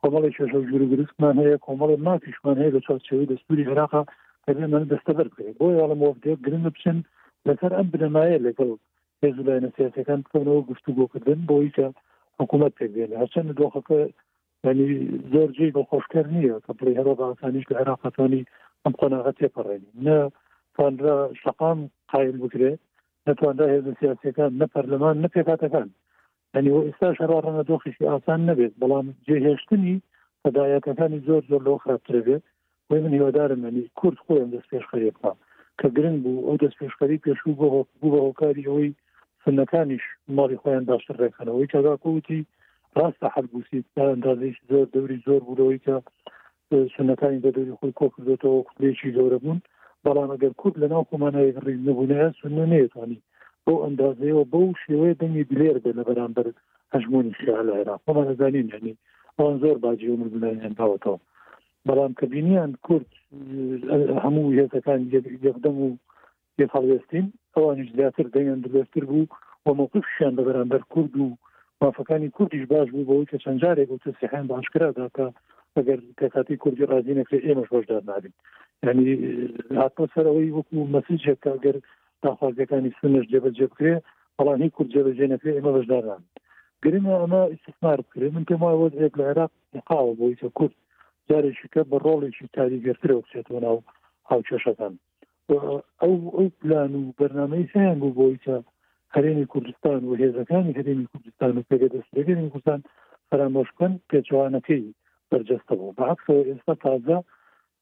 کۆمەڵی شەژە و جوور گرفتمان هەیە کۆمەڵی مافیشمان هەیە لە چاوچەوەی دەستوری عێراقا دەبێت من دەستەبەر بکرێت بۆ یاڵم وەفدێک گرنگ بچن لەسەر ئەم بنەمایە لەگەڵ هێز لایەنە سیاسەکان بکەونەوە گفتوگۆکردن بۆ هیچە حکوومەت پێک بێنە هەرچەند دۆخەکە یانی زۆر جێی دڵخۆشکەر نییە کە بڵێ هەرۆ بە ئاسانیش لە عێراق توانی ئەم قۆناغە تێپەڕێنی نە توانرا شەقام قایل بکرێ نەتوانرا هێزە سیاسەکان نە پەرلەمان نە پێکاتەکان ئەنی و ئێستا شەڕا ڕەنە دۆخیشی ئاسان نەبێت بەڵام جێهێشتنی هەدایەتەکانی زۆر زۆر لەو خراپترە بێت بۆیە من هیوادارم یانی کورد خۆی ئەم دەستپێشخەرییە بکات کە گرنگ بوو ئەو دەستپێشخەری پێشوو بۆ هۆ- بوو بە هۆکاری ئەوەی سنەکانیش ماڵی خۆیان باشتر ڕێکەنەوەی کەگاکۆ وتی ڕاستە حەلبوسی تا ئەندازەیەکی زۆر دەوری زۆر بوو لەوەی کە اه، سنەکانی بە دەوری خۆی کۆکردێتەوە کوتلەیەکی گەورە بوون بەڵام ئەگەر کورد لەناو خۆمانە یەکڕیز نەبوونایە سنە نەیەتوانی بەو ئەندازەیەوە بەو شێوەیە دەنگی دلێر بێ لە بەرامبەر هەژموونی شیعە لە عێراق خۆمان ئەزانین یانی ئەوان زۆر باجی ئەو ململانێیان داوەتەوە بەڵام کە بینیان کورد هەموو هێزەکان یەکدەم و یەک هەڵوێستین ئەوانیش زیاتر دەیان درێژتر بوو و مۆقفشیان لە بەرامبەر کورد و مافەکانی کوردیش باش بوو بەوەی کە چەند جارێک و تەسیحیان باشکرادا کە ئەگەر پێکاتی کوردی ڕازی نەکرێت ئێمەش بەشدار نابین ینی هاتۆ سەرەوەی وەکو مەسیجێک کە ئەگەر داخوازیەکانی سنەش جێبەجێ بکرێ بەڵام هی کورد جێبەجێ نەکرێت ئێمە بەشدار نابین گرنگە ئەمە ئیسمار بکرێت من پێم وایە وەزێک لە عێراق نقاوە بۆی کە کورد جارێکی کە بە ڕۆڵێکی کاریگەرترە بچێتەوە ناو هاوکێشەکان ئەو ئەو پلان و بەرنمەی هەیان بوو بۆی کە هەرێمی کوردستان و هێزەکانی هەرێمی کوردستان و پێگە دەستەکەی کوردستان فەرامۆشکن پێچوانەکەی بەرجەستە بوو بەعکسەوە ئێستا تازە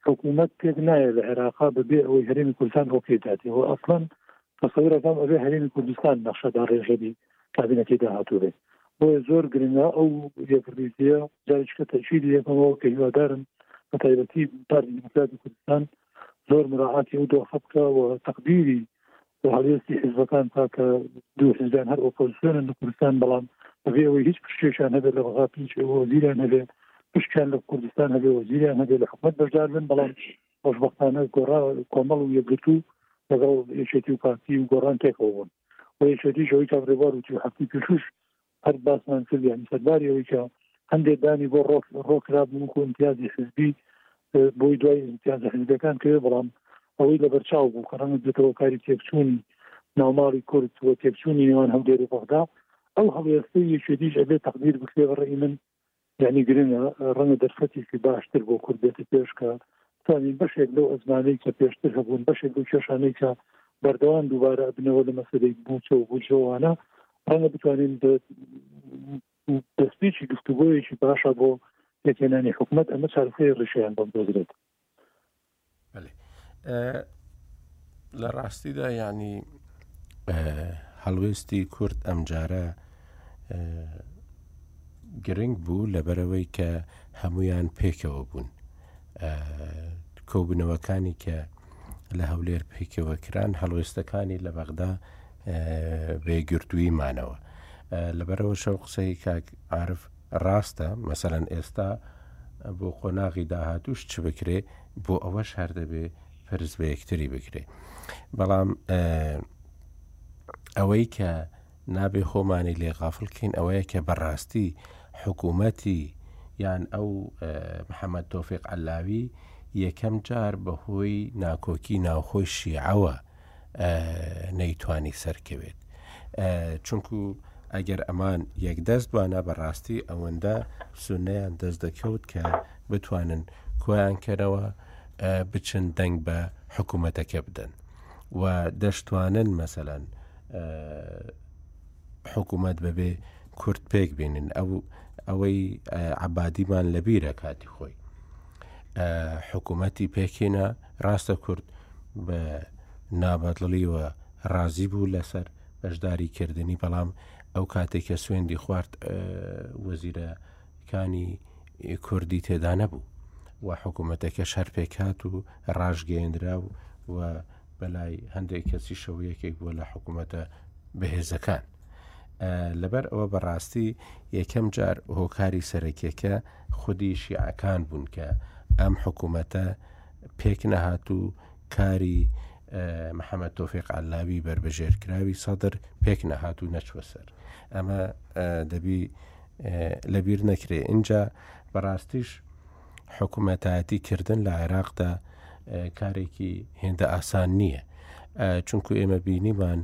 حکومەت پێک نایە لە عێراقا بەبێ ئەوەی هەرێمی کوردستان هۆکەی داتێ و ئەسڵەن تەسەورەکەم ئەبێ هەرێمی کوردستان نەخشەدا ڕێژەبی کابینەکەی داهاتوو بێت بۆیە زۆر گرنگە ئەو یەکڕیزیە جاریشکە تەشیری یەکەمەوە کە هیوادارم بە تایبەتی پارتی دیموکراتی کوردستان زۆر مراعاتی ئەو دۆخە بکە و تەقدیری و هەڵوێستی حیزبەکان تاکە دوو حیزبیان هەر ئۆپۆزیسیۆنن لە کوردستان بەڵام بەبێ ئەوەی هیچ پشتێکیان هەبێت لە وەزارەتی هیچ وەزیریان هەبێت پشکیان لە کوردستان هەبێ وەزیریان هەبێت لە حکومەت بەشدار بن بەڵام خۆشببختانە گۆڕا کۆمەڵ و یەکگرتو لەگەڵ یەکێتی و پارتی و گۆڕان تێکەوە بوون و یەکێتیش ئەوەی کابرێوار و هەفتی پێشوش هەر باسمان کرد یانی سەرباری ئەوەی کە هەندێک دانی بۆ ڕۆک ڕۆکرا بووکو امتیازی حزبی بۆی دوای امتیازە حزبەکان کرێ بڵام ئەوەی لە بەرچاو بوو کە ڕەنگ بێتەوە کاری تێکچوونی ناوماڵی کورد و تێکچوونی نێوان هەولێر و بەغدا ئەو هەڵوێستی یەکێتیش ئەبێ تەقدیر بکرێ بە ڕێی من یانی گرنگە ڕەنگە دەرفەتێکی باشتر بۆ کورد بێتە پێش کە توانین بەشێک لەو ئەزمانەی کە پێشتر هەبوون بەشێک لەو کێشانەی کە بەردەوام دووبارە ئەبنەوە لە مەسەدەی بوچە و بودجەوانە ڕەنگە بتوانین دەستپێکی گفتوگۆیەکی باشە بۆ یەکێنانی حکوومەت ئەمە چارەسەی ڕیشیان بەم دۆزرێت لە ڕاستیدا یانی هەڵوێستی کورد ئەمجارە گرنگ بوو لەبەرەوەی کە هەمویان پێکەوە بوون کۆبنەوەکانی کە لە هەولێر پێکەوە کران هەڵوێستەکانی لە بەغدا بێگردووی مانەوە لەبەرەوە شەو قسەی کاک عرف ڕاستە مەسەلەن ئێستا بۆ قۆناغی داهاتووش چ بکرێ بۆ ئەوەش هەر دەبێ پرس بە یەکتری بکرێ بەڵام ئەوەی کە نابێ خۆمانی لێ غافلکەین ئەوەیە کە بەڕاستی حکوومەتی یان ئەو محەممەد تۆفیق علاوی یەکەم جار بەهۆی ناکۆکی ناوخۆی شیعەوە نەیتوانی سەرکەوێت چونکو ئەگەر ئەمان یەک دەست بانە بەڕاستی ئەوەندە سونەیان دەست دەکەوت کە بتوانن کۆیانکەرەوە بچن دەنگ بە حکوومەتەکە بدەن و دەشتوانن مەسەەن حکوومەت بەبێ کورت پێک بینن ئەو ئەوەی عبادیمان لەبیرە کاتی خۆی حکوومەتی پێکینە ڕاستە کورد بە نابەدڵیوە ڕازی بوو لەسەر بەشداری کردنی بەڵام ئەو کاتێک کە سوێندی خوارد وەزیرە کانی کوردی تێدا نەبوو و حکوومەتەکە شەر پێکات و ڕژگەیەندرا و و بەلای هەندێک کەسی شەوەیەکێک بووە لە حکوومەتە بەهێزەکان لەبەر ئەوە بەڕاستی یەکەم جار هۆکاری سەرەکیەکە خودی شیعەکان بوون کە ئەم حکوومەتە پێک نەهات و کاری محەممە تۆفێق علاوی بربژێرکراوی سەدر پێک نەهات و نەچوە سەر ئەمە دەبی لەبیر نەکرێ اینجا بەڕاستیش حکوومەتایەتی کردن لە عێراقدا کارێکی هێندە ئاسان نییە چونکو ئێمە بینیمان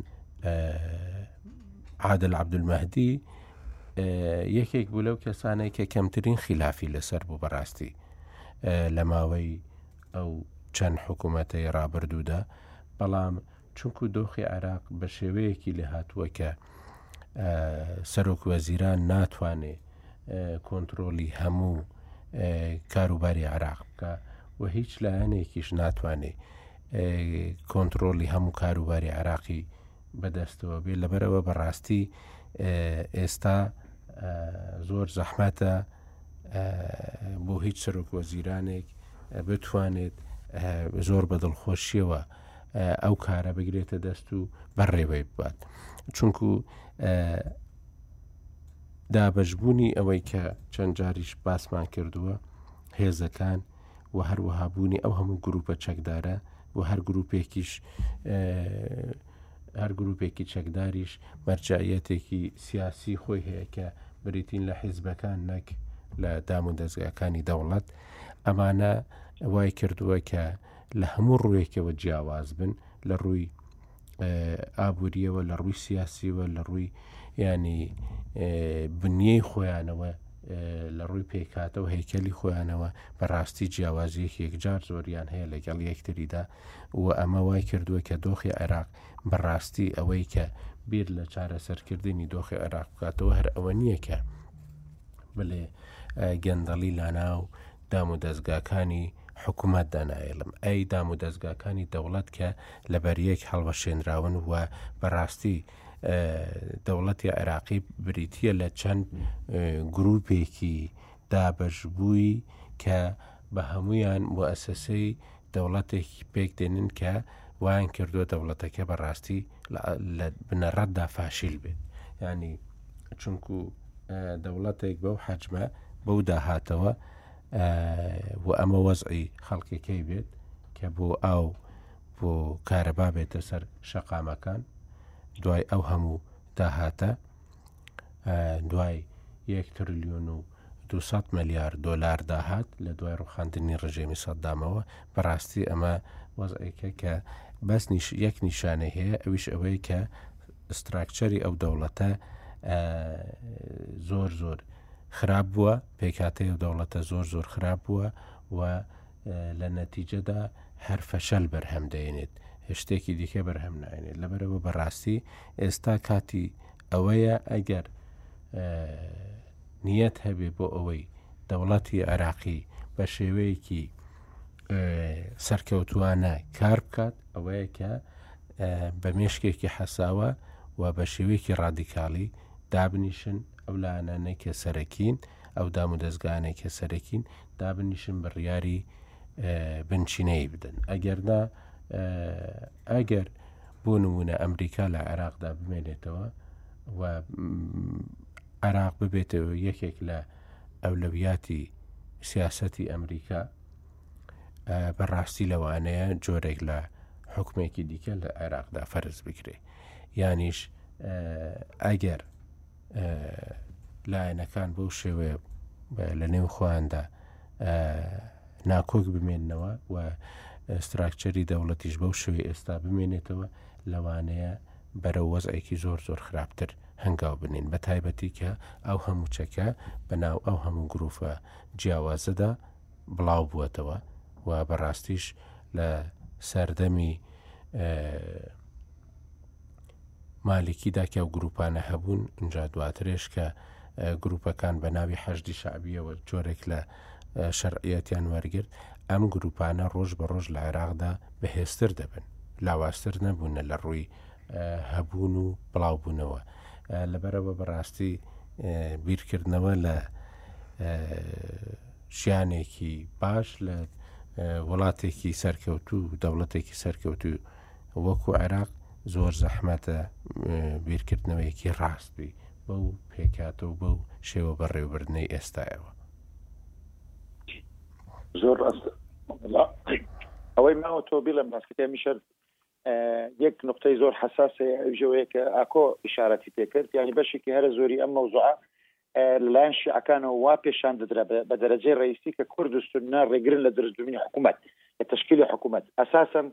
عادل عبدولمەهدی یەکێک بوو لەو کەسانەی کە کەمترین خلافی لەسەر بوو بەڕاستی لە ماوەی ئەو چەند حکوومەتەی ڕابردوودا بەڵام چونکو دۆخی عراق بە شێوەیەکی لە هاتووە کە سەرۆک وەزیران ناتوانێ کۆنتترۆلی هەموو کاروباری عراق بکە و هیچ لایەنێکیش ناتوانێ کۆنتترۆلی هەموو کاروباری عراقی بەدەستەوە بێ لەبەرەوە بەڕاستی ئێستا زۆر زەحمەتە بۆ هیچ سەرۆک وەزیرانێک بتوانێت زۆر بە دڵخۆشیەوە ئەو کارە بگرێتە دەست و بەڕێوەی بات چونکو دابشبوونی ئەوەی کە چەند جاریش باسمان کردووە هێزەکان و هەروەها بوونی ئەو هەموو گروپە چەکدارە و هەر گروپێکیش هەر گروپێکی چەکداریش مەرجایەتێکی سیاسی خۆی هەیە کە بریتین لە حیزبەکان نەک لە دام و دەستگاکانی دەوڵەت ئەمانە وای کردووە کە لە هەموو ڕوویەکەوە جیاواز بن لە ڕووی ئابووریەوە لە ڕووی سیاسیوە لە ڕووی ینی بنیەی خۆیانەوە لە ڕووی پێکاتەوە هەیکەلی خۆیانەوە بەڕاستی جیاوازیەکی یەکجار زۆریان هەیە لەگەڵ یەکتریدا و ئەمە وای کردووە کە دۆخی عێراق بەڕاستی ئەوەی کە بیر لە چارەسەرکردنی دۆخی عێراق بکاتەوە هەر ئەوە نییە کە بڵێ گەندەڵی لانا و دامودەزگاکانی حکومەت دەناێلم، ئەی دامودەزگاکانی دەوڵەت کە لە بەریەک هەڵوەشێنراون و بە ڕاستی دەوڵەتی عێراقی بریتە لە چەند گروپێکی دابەشبووی کە بە هەمویان موئەسەسەی دەوڵەتێکی پێک دێنن کە وایان کردووە دەوڵەتەکە بەڕاستی لە بنەڕەتدا فاشیل بێت ینی چونکو دەوڵەتێک بەو حەجمە بەو داهاتەوە و ئەمە وەزعی خەڵکەکەی بێت کە بۆ ئاو بۆ کارەبا بێتە سەر شەقامەکان دوای ئەو هەموو داهاتە دوای یەک ترلیۆن و 200 ملیار دۆلار داهات لە دوای ڕوخاندنی ڕژێمی سەددامەوە بەڕاستی ئەمە وەزعێکە کە بەس یەک نیشانەی هەیە ئەویش ئەوەیە کە ستراکچەری ئەو دەوڵەتە زۆر زۆر خراپ بووە پێکاتەی و دەوڵەتە زۆر زۆر خراپ بووە و لە نەتیجەدا هەر فەشەل بەرهەم دەێنێت شتێکی دیکە بەرهەم نایێنێت لەبەرەوە بەڕاستی ئێستا کاتی ئەوەیە ئەگەر نیەت هەبێ بۆ ئەوەی دەوڵەتی عێراقی بە شێوەیەکی سەرکەوتووانە کار بکات ئەوەیە کە بە مێشکێکی حەساوە و بە شێوەیەکی ڕادیکاڵی دابنیشن ئەو لاەنانەی کە سەرەکین ئەو دام و دەستگانێک کە سەرەکین دابنیشن بڕیاری بنچینەی بدەن ئەگەرنا ئەگەر بۆ نمونە ئەمریکا لە عێراقدا بمێنێتەوە و عێراق ببێتەوە یەکێک لە ئەولەویاتی سیاسەتی ئەمریکا بەڕاستی لەوانەیە جۆرێک لە حکومێکی دیکە لە عێراقدا فەرز بکرێ یانیش ئەگەر لایەنەکان بەو شێوەیە لە نێو خۆیاندا ناکۆک بمێنەوە و ستراکچەری دەوڵەتیش بەو شوی ئێستا بمێنێتەوە لەوانەیە بەرە وەزعێکی زۆر زۆر خراپتر هەنگاو بنین بە تایبەتی کە ئەو هەموو چەکە بە ناو ئەو هەموو گروفە جیاوازەدا بڵاو بووەتەوە و بەڕاستیش لە سەردەمی مالکی دا کە ئەو گروپانە هەبوون ئینجا دواترێش کە گروپەکان بە ناوی حەشدی شعبیەوە جۆرێک لە شەرعیەتیان وەرگرت ئەم گروپانە ڕۆژ بە ڕۆژ لە عێراقدا بەهێزتر دەبن لاواستر نەبوونە لە ڕووی هەبوون و بڵاوبوونەوە لەبەرەوە بەڕاستی بیرکردنەوە لە ژیانێکی باش لە وڵاتێکی سەرکەوتو و دەوڵەتێکی سەرکەوتو وەکو عێراق زۆر زەحمەتە بیرکردنەوەیەکی ڕاست بی بەو پێکاتە و بەو شێوە بەڕێوبردنەی ئێستایەوە زۆر ڕاست ئەوەی ماوە تۆ بڵێم باسەکە میشەر یەک نقطەی زۆر حساسێ ئەوژەوەیە کە ئاکۆ ئشارەتی پێکرد یعنی بەشێکی هەرە زۆری ئەم مەوزوع لەلایەن شیعەکانەوە وا پێشان دەدرا بە دەرەجەی ڕئیسی کە کوردستون نا ڕێگرن لە درستبوونی حکوومەت لە تشکیلی حکوومەت ئەساسن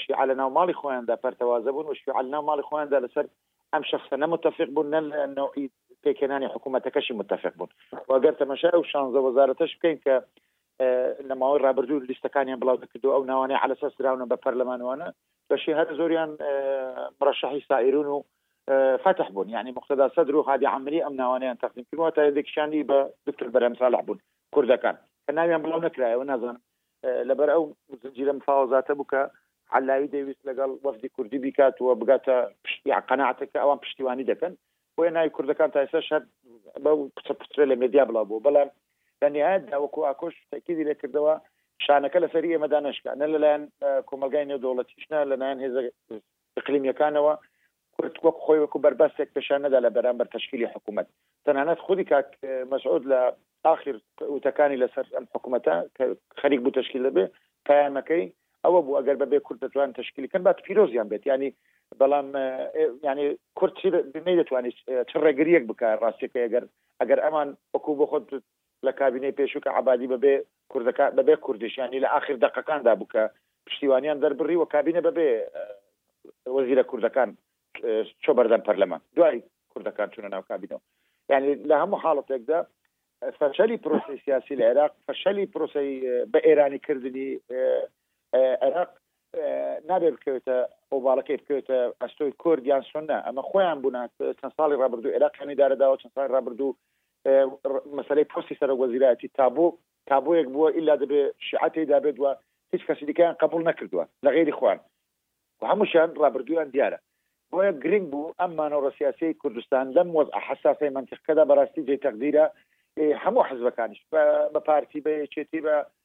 شیعە لە ناو ماڵی خۆیاندا پەرتەوازە بوون و شیعە لە ناو ماڵی خۆیاندا لە سەر ئەم شەخسە نە موتەفیق بوون نە لە نەوعی پێکهێنانی حکوومەتەکەشی موتەفیق بوون و گەر تەمەشای ئەو شانزە وەزارەتەش بکەین کە لە ماوەی ڕابردوو لیستەکانیان بڵاو دەکرد و ئەو ناوانەی عەلە سەر سراونە بە پەرلەمانوانە بەشی هەر زۆریان مرەشەحی سائیرون و فتح بوون یعنی مختدا سەدر و هادی عمری ئەم ناوانیان تەقدیم کردوە تا یەندێکشانی بە دکتور بەرهەم ساڵح بوون کوردەکان کە ناویان بڵاو نەکرایەوە نازانم لەبەر ئەو زنجیرە مفاوەزاتە بوو کە علاوی دەویست لەگەڵ وەفدی کوردی بیکات و بگاتە پشتی قەنەعاتە کە ئەوان پشتیوانی دەکەن بۆیە ناوی کوردەکان تا ئێستا شەر بەو پچە پچرە لە مێدیا بڵاو بوو بەڵام لە نهایەتدا وەکو ئاکۆش تەکیدی لێ کردەوە شانەکە لەسەری ئێمەدا نەشکا نە لەلایەن کۆمەلگای نێودەوڵەتیشنا لەلایەن هێزە اقلیمیەکانەوە کورد وەک خۆی وەکو بەربەستێک پێشان نەدا لە بەرامبەر تەشکیلی حکومەت. تەنانەت خودی کاک مەسعود لە ئاخر وتەکانی لە سەر ئەم حکومەتە کە خەریک بوو تەشکیل دەبێ پەیامەکەی ئەوە بوو ئەگەر بەبێ کورد دەتوانن تەشکیلی کەن با پیرۆزیان بێت یانی بەڵام یانی کورد چی نەیدەتوانیت چ ڕێگریەک بکە ڕاستەکەی ئەگەر ئەگەر ئەمان وەکو بۆ خۆت لە کابینەی پێشوو کە عەبادی بەبێ کوردەکان، بەبێ کوردیش یانی لە ئاخر دەقەکاندا بوو کە پشتیوانیان دەربڕی و کابینە بەبێ وەزیرە کوردەکان چۆ بەردەم پەرلەمان، دوای کوردەکان چوونە ناو کابینەوە. یانی لە هەموو حاڵەتێکدا فەشەلی پرۆسەی سیاسی لە عێراق، فەشەلی پرۆسەی بە ئێرانیکردنی عێراق نابێ بکەوێتە ئۆباڵەکەی، بکەوێتە ئەستۆی کورد یان سوننە. ئەمە خۆیان بوونە چەند ساڵی ڕابردوو عێراقیان ئیدارە داوە، چەند ساڵی ڕابردوو مەسەلەی پۆستی سەرۆک وەزیرایەتی تابۆ تابۆیەک بووە ئیلا دەبێ شیعە تێیدا بێت و هیچ کەسی دیکەیان قبوڵ نەکردووە لە غەیری خۆیان و هەمووشیان ڕابردوویان دیارە بۆیە گرنگ بوو ئەم مانۆڕە سیاسی کوردستان لەم وەزع حساسەی منتیقەدا بەراستی جێ تەقدیرە هەموو حزبەکانیش بە پارتی بە یەکێتی بە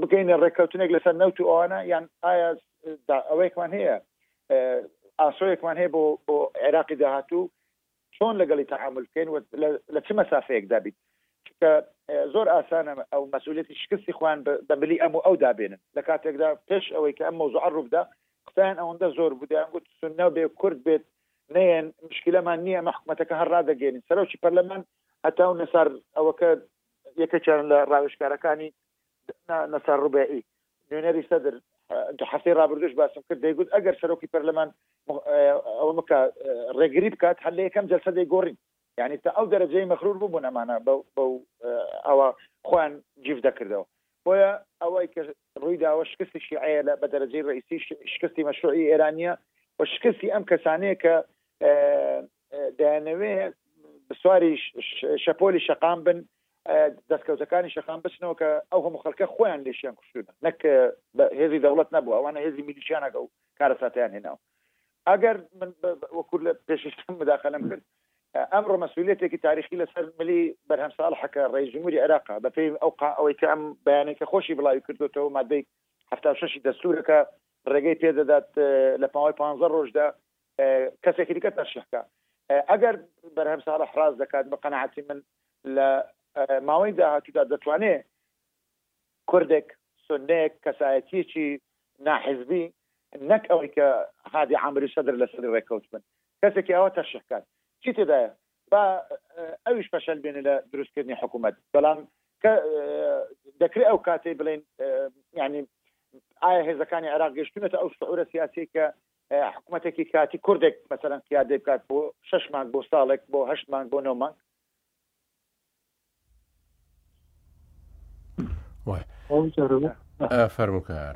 بگەینە ڕێککەوتنێک لەسەر نەوت و ئەوانە یان ئایا ئەوەیەکمان هەیە ئاسۆیەکمان هەیە بۆ بۆ عێراقی داهاتوو چۆن لەگەڵی تەعامل بکەین لە چ مەسافەیەک دابیت چکە زۆر ئاسانە ئەو مەسوولەتی شکستی خوان بەملی ئەم و ئەو دابێنن لە کاتێکدا پێش ئەوەی کە ئەم مۆزوع ڕووبدا قسەیان ئەوەندە زۆر بودیان گوت سنە بێ کورد بێت نەیەن مشکلەمان نییە مە حکوومەتەکە هەر ڕدەگەێنین سەرۆکی پەرلەمان هەتاو نەسار ئەوەکە یەکەکیان لە ڕاوێشکارەکانی نەسار ڕوبێئی نوێنەری سەدر هەفتەی ڕابردوش باسم کرد دەیگوت ئەگەر سەرۆکی پەرلەمان ئەوە بکە ڕێگری بکات هەر لە یەکەم جلسە دەیگۆڕین یعنی تا ئەو دەرەجەی مەخرور ببوون ئەمانە بەو ئەوە خۆیان جیف دەکردەوە بۆیە ئەوەی کە ڕووی داوە شکستی شیعەیە لە بە دەرەجەی ڕئیسی شکستی مەشروعی ئێرانیە و شکستی ئەم کەسانەیە کە دەیانەوێ سواری شەپۆلی شەقام بن دەستکەوتەکانی شەقام بچنەوە کە ئەو هەموو خەلکە خۆیان لێشیان کوشتون نەک هێزی دەوڵەت نەبوو ئەوانە هێزی میلیشیانەکە و کارەساتیان هێناو ئەگەر من وەکور لە پێشتم مداخلم کرد ئەمڕۆ مەسوولێتێکی تاریخی لەسەر ملی بەرهەم ساڵ حەکە ڕێی جمهوری عێراقا بە پێی ئەو قا ئەوەی کە ئەم بەیانێکە خۆشی بڵاوی کردوتەوە مادەی هەفتا شەشی دەستورەکە ڕێگەی پێدەدات لە پاوەی پ ڕۆژدا کەسێکی دیکە تەرشەحکە ئەگەر بەرهەم ساڵح ڕاست دەکات بە قەناعەتی من لە ماوەی داهاتوودا دەتوانێ کوردێک سنەیەک کەسایەتیەکی ناحزبی نەک ئەوەی کە هادی عامری سەدر لە سەدر ڕێکەوت بن کەسێکی ئەوە تەرشەحکات چی تێدایە با ئەویش پەشەل بێنێ لە دروستکردنی حکوومەت بەڵام کە دەکرێت ئەو کاتەی بڵێن ینی ئایا هێزەکانی عێراق گەشتونەتە ئەو شعورە سیاسی کە حکومەتێکی کاتی کوردێک مەسەلەن قیادەی بکات بۆ شەش مانگ بۆ ساڵێک بۆ هەشت مانگ بۆ نۆ مانگ فەرموکار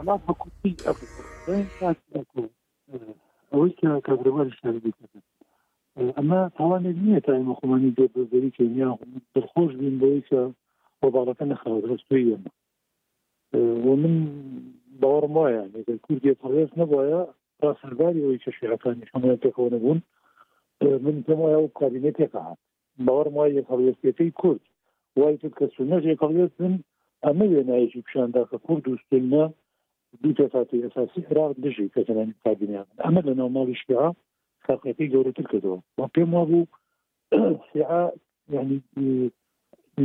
ئەوەی کەدرەواری شاری دەکەن ئەمە تاوانێک نییە تا ئێمە خۆمانی دەبەری کەنیان دڵخۆش بین بۆی کە وەباڵەکە نەخەوە هەستوی ئێمە و من باوەڕم وایە ئەگەر کوردێک هەڵوێست نەبوایە تا سەرباری ئەوەی کە شیعەکانیش هەموویان پێکەوە نەبوون من پێم وایە ئەو کابینە تێکەهات باوەڕم وایە یەک هەڵوێستەکەی کورد وای کرد کە سونەش یەک هەڵوێست بن ئەمە وێنایەکی پیشاندا کە کورد و سونە دوو پێکاتی ئەساسی عێراق دژی کەسەرانی کابینیان ئەمە لە ناوماڵی شیعە ساقیەکەی گەورەتر کردەوە و پێم وابوو شیعە یعنی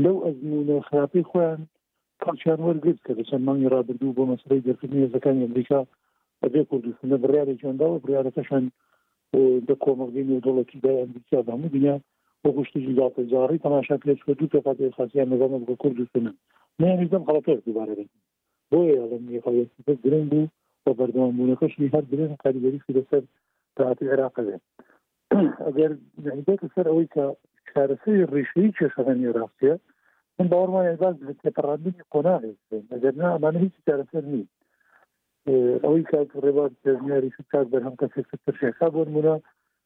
لەو ئەزمونە خراپی خۆیان کەڵکیان وەرگرت کە دەچەند مانگی رابردوو بۆ مەسلەی دەرکردنی هێزەکانی ئەمریکا بەبێ کوردستانە بڕارێکیاندا و بڕارەکەشان دە کۆمەڵگەی نێودوڵەتی دای ئەمریکا بە هەموو دنیا بۆ گشتێکی داپەجاڕی تەماشا پێچکە دوو تەپات ئێساسیان نەبەمە بکە کوردستانە نیانیزم خەڵەتێک دووبارە دەکەن بۆیە ئەڵێم یەکەڵیەکی تر گرنگ بوو و بەردەوام بوونەکەشی هەر درێژە کاریگەریی لەسەر داهاتووی عێراق ئەبێت ئەگەر نەهیبێتە سەر ئەوەی کە چارەسەری ڕیشەی کێشەکانی عێراقیە من باوەڕ وایە باز لە تێپەڕاندنی قۆناغێک بێت ئەگەر نا ئەمانە هیچ چارەسەر نیت ئەوەی کاک ڕێباز پێشنیاری کاک بەرهەم کەسێک ترشێکا بۆ نمونە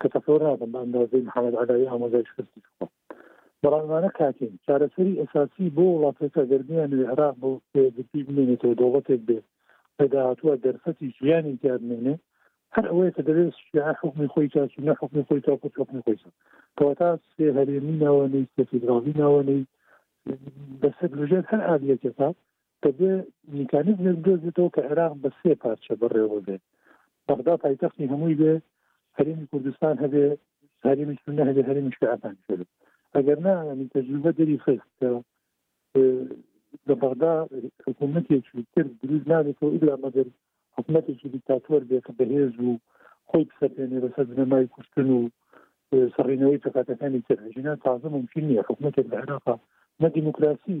کە تەسەور ناکەم بە ئەندازەی محمد عەلاوی ئامۆزای شکستی توخوا بەڵام ئەمانە کاتین چارەسەری ئەساسی بۆ وڵاتەکە گەر بیانوێ عێراق بۆ یەکگرتوی بمێنێتەوە دەوڵەتێک بێ لە داهاتووە دەرفەتی ژیانی تیا بمێنێ هەر ئەوەیە کە دەبێت شیعە حکومی خۆی کا سونە حکومی خۆی کا کورد حکومی خۆی کا کەواتە سێ هەرێمی ناوەنەی سێ فیدراڵی ناوەنەی بەسەر لەژێر هەر ئالیەتێکە دەبێ میکانیزمێک بدۆزێتەوە کە عێراق بە سێ پارچە بڕێوەبێت، بەغدا پایتەختی هەمووی بێ، هەرێمی کوردستان هەبێ، هەرێمی سوننە هەبێ، هەرێمی شیعەکانیش هەبێ. ئەگەر نا یانی تەجروبە دەریخست کە لە بەغدا حکوومەتێکی تر دروست نابێتەوە ئیلا مەگەر حکوومەتێکی دیکتاتۆر بێ کە بەهێز و خۆی بسەپێنێ بەسەر بنەمای کوشتن و سەڕینەوەی پەکاتەکانی تر ژینا تازە ممکن نییە حکوومەتێک لە عێراقا نە دیموکراسی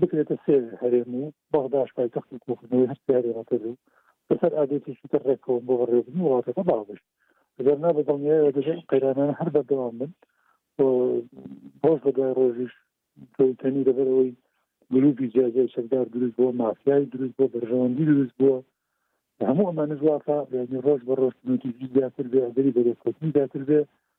بکرێتە سێ هەرێم و بەغداش پایتەختی کۆکردنەوەی هەر سێ هەرێمەکە بێ و بەسەر ئادێتێکی تر ڕێککەون بۆ بەڕێوەبردنی وڵاتەکە باوبێت گەر نا بە دڵنیایەوە دەبێت ئەم قەیرانانە هەر بەردەوام بن و ڕۆژ بە دوای ڕۆژیش تۆیتەنی دەبەر ئەوەی گروپی جیاجای چەکدار دروست بووە مافیای دروست بووە بەرژەوەندی دروست بووە هەموو ئەمانە زواکە یعنی ڕۆژ بە ڕۆژ نوتیجی زیاتر بێ ئەگەری بەرێکوتنی زیاتر بێ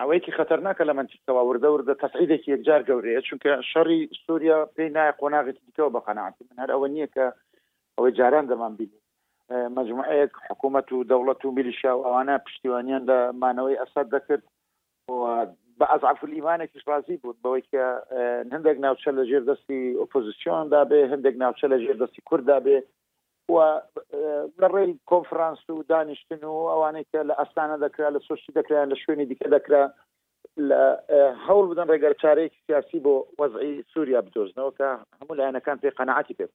ئەوەیەکی خەتەرناکە لە مەنتیقەوە وردە وردە تەسعیدێکی یەکجار گەورەیە، چونکە شەڕی سوریا پێی نایە قۆناغێکی دیکەوە بە قەناعەتی من هەر ئەوە نییە کە ئەوەی جاران دەمان بینی مەجموعەیەک حکوومەت و دەوڵەت و میلیشیا و ئەوانە پشتیوانیان لە مانەوەی ئەسەد دەکرد بە ئەزعف الئیمانێکیش ڕازی بوون بەوەی کە هەندێک ناوچە لە ژێر دەستی ئۆپۆزیسیۆندا بێ هەندێک ناوچە لە ژێر دەستی کورددا بێ و لە ڕێی کۆنفرانس و دانیشتن و ئەوانەی کە لە ئەستانە دەکرا لە سۆسی دەکرایان لە شوێنی دیکە دەکرا لە هەوڵ بدەن ڕێگە چارەیەکی سیاسی بۆ وەزعی سووریا بدۆزنەوە کە هەموو لایەنەکان پێ قەنەعاتی پێ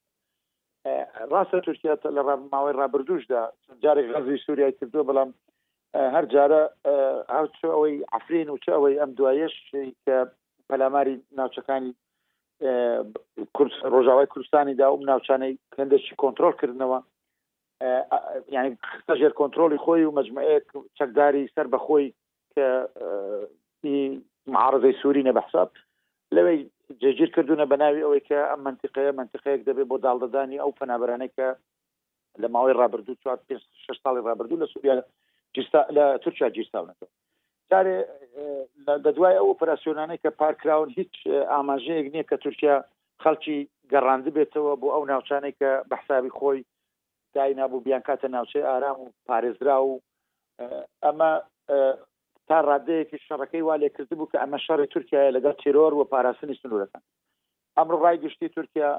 ڕاستە تورکیا لە ماوەی ڕابردوشدا جارێک غەزوی سووریای کردووە بەڵام هەر جارە ئەو چ ئەوەی ئەفرین و چ ئەوەی ئەم دوایش کە پەلاماری ناوچەکانی ڕۆژاوای کوردستانی دا و ناوچانەی هەندێکی کۆنتترۆل کردنەوە یعنی خستە ژێر کۆنتترۆلی خۆی و مجموعەیە چەکداری سەر بەخۆی کە معارزەی سووری نە بەحساب لەوەی جێگیر کردوونە بە ناوی ئەوەی کە ئەم منتیقەیە منتیقەیەک دەبێت بۆ داڵدەدانی ئەو پەنابرانەی کە لە ماوەی ڕابردوو چوار پێنج شش ساڵی ڕابردوو لە سووریا گیرسا لە تورکیا گیرساونەتەوە جارێ اه، لە لە دوای ئەو ئۆپەراسیۆنانەی کە پارکراون هیچ اه، ئاماژەیەک نییە کە تورکیا خەڵکی گەڕاندبێتەوە بۆ ئەو ناوچانەی کە بە حسابی خۆی داینابوو بیانکاتە ناوچەی ئارام و پارێزراو و اه، ئەمە اه، تا ڕادەیەکی شەڕەکەی وا لێکرد بوو کە ئەمە شەڕی تورکیایە لەگەڵ تیرۆر و پاراستنی سنوورەکان ئەمڕۆ ڕای گشتی تورکیا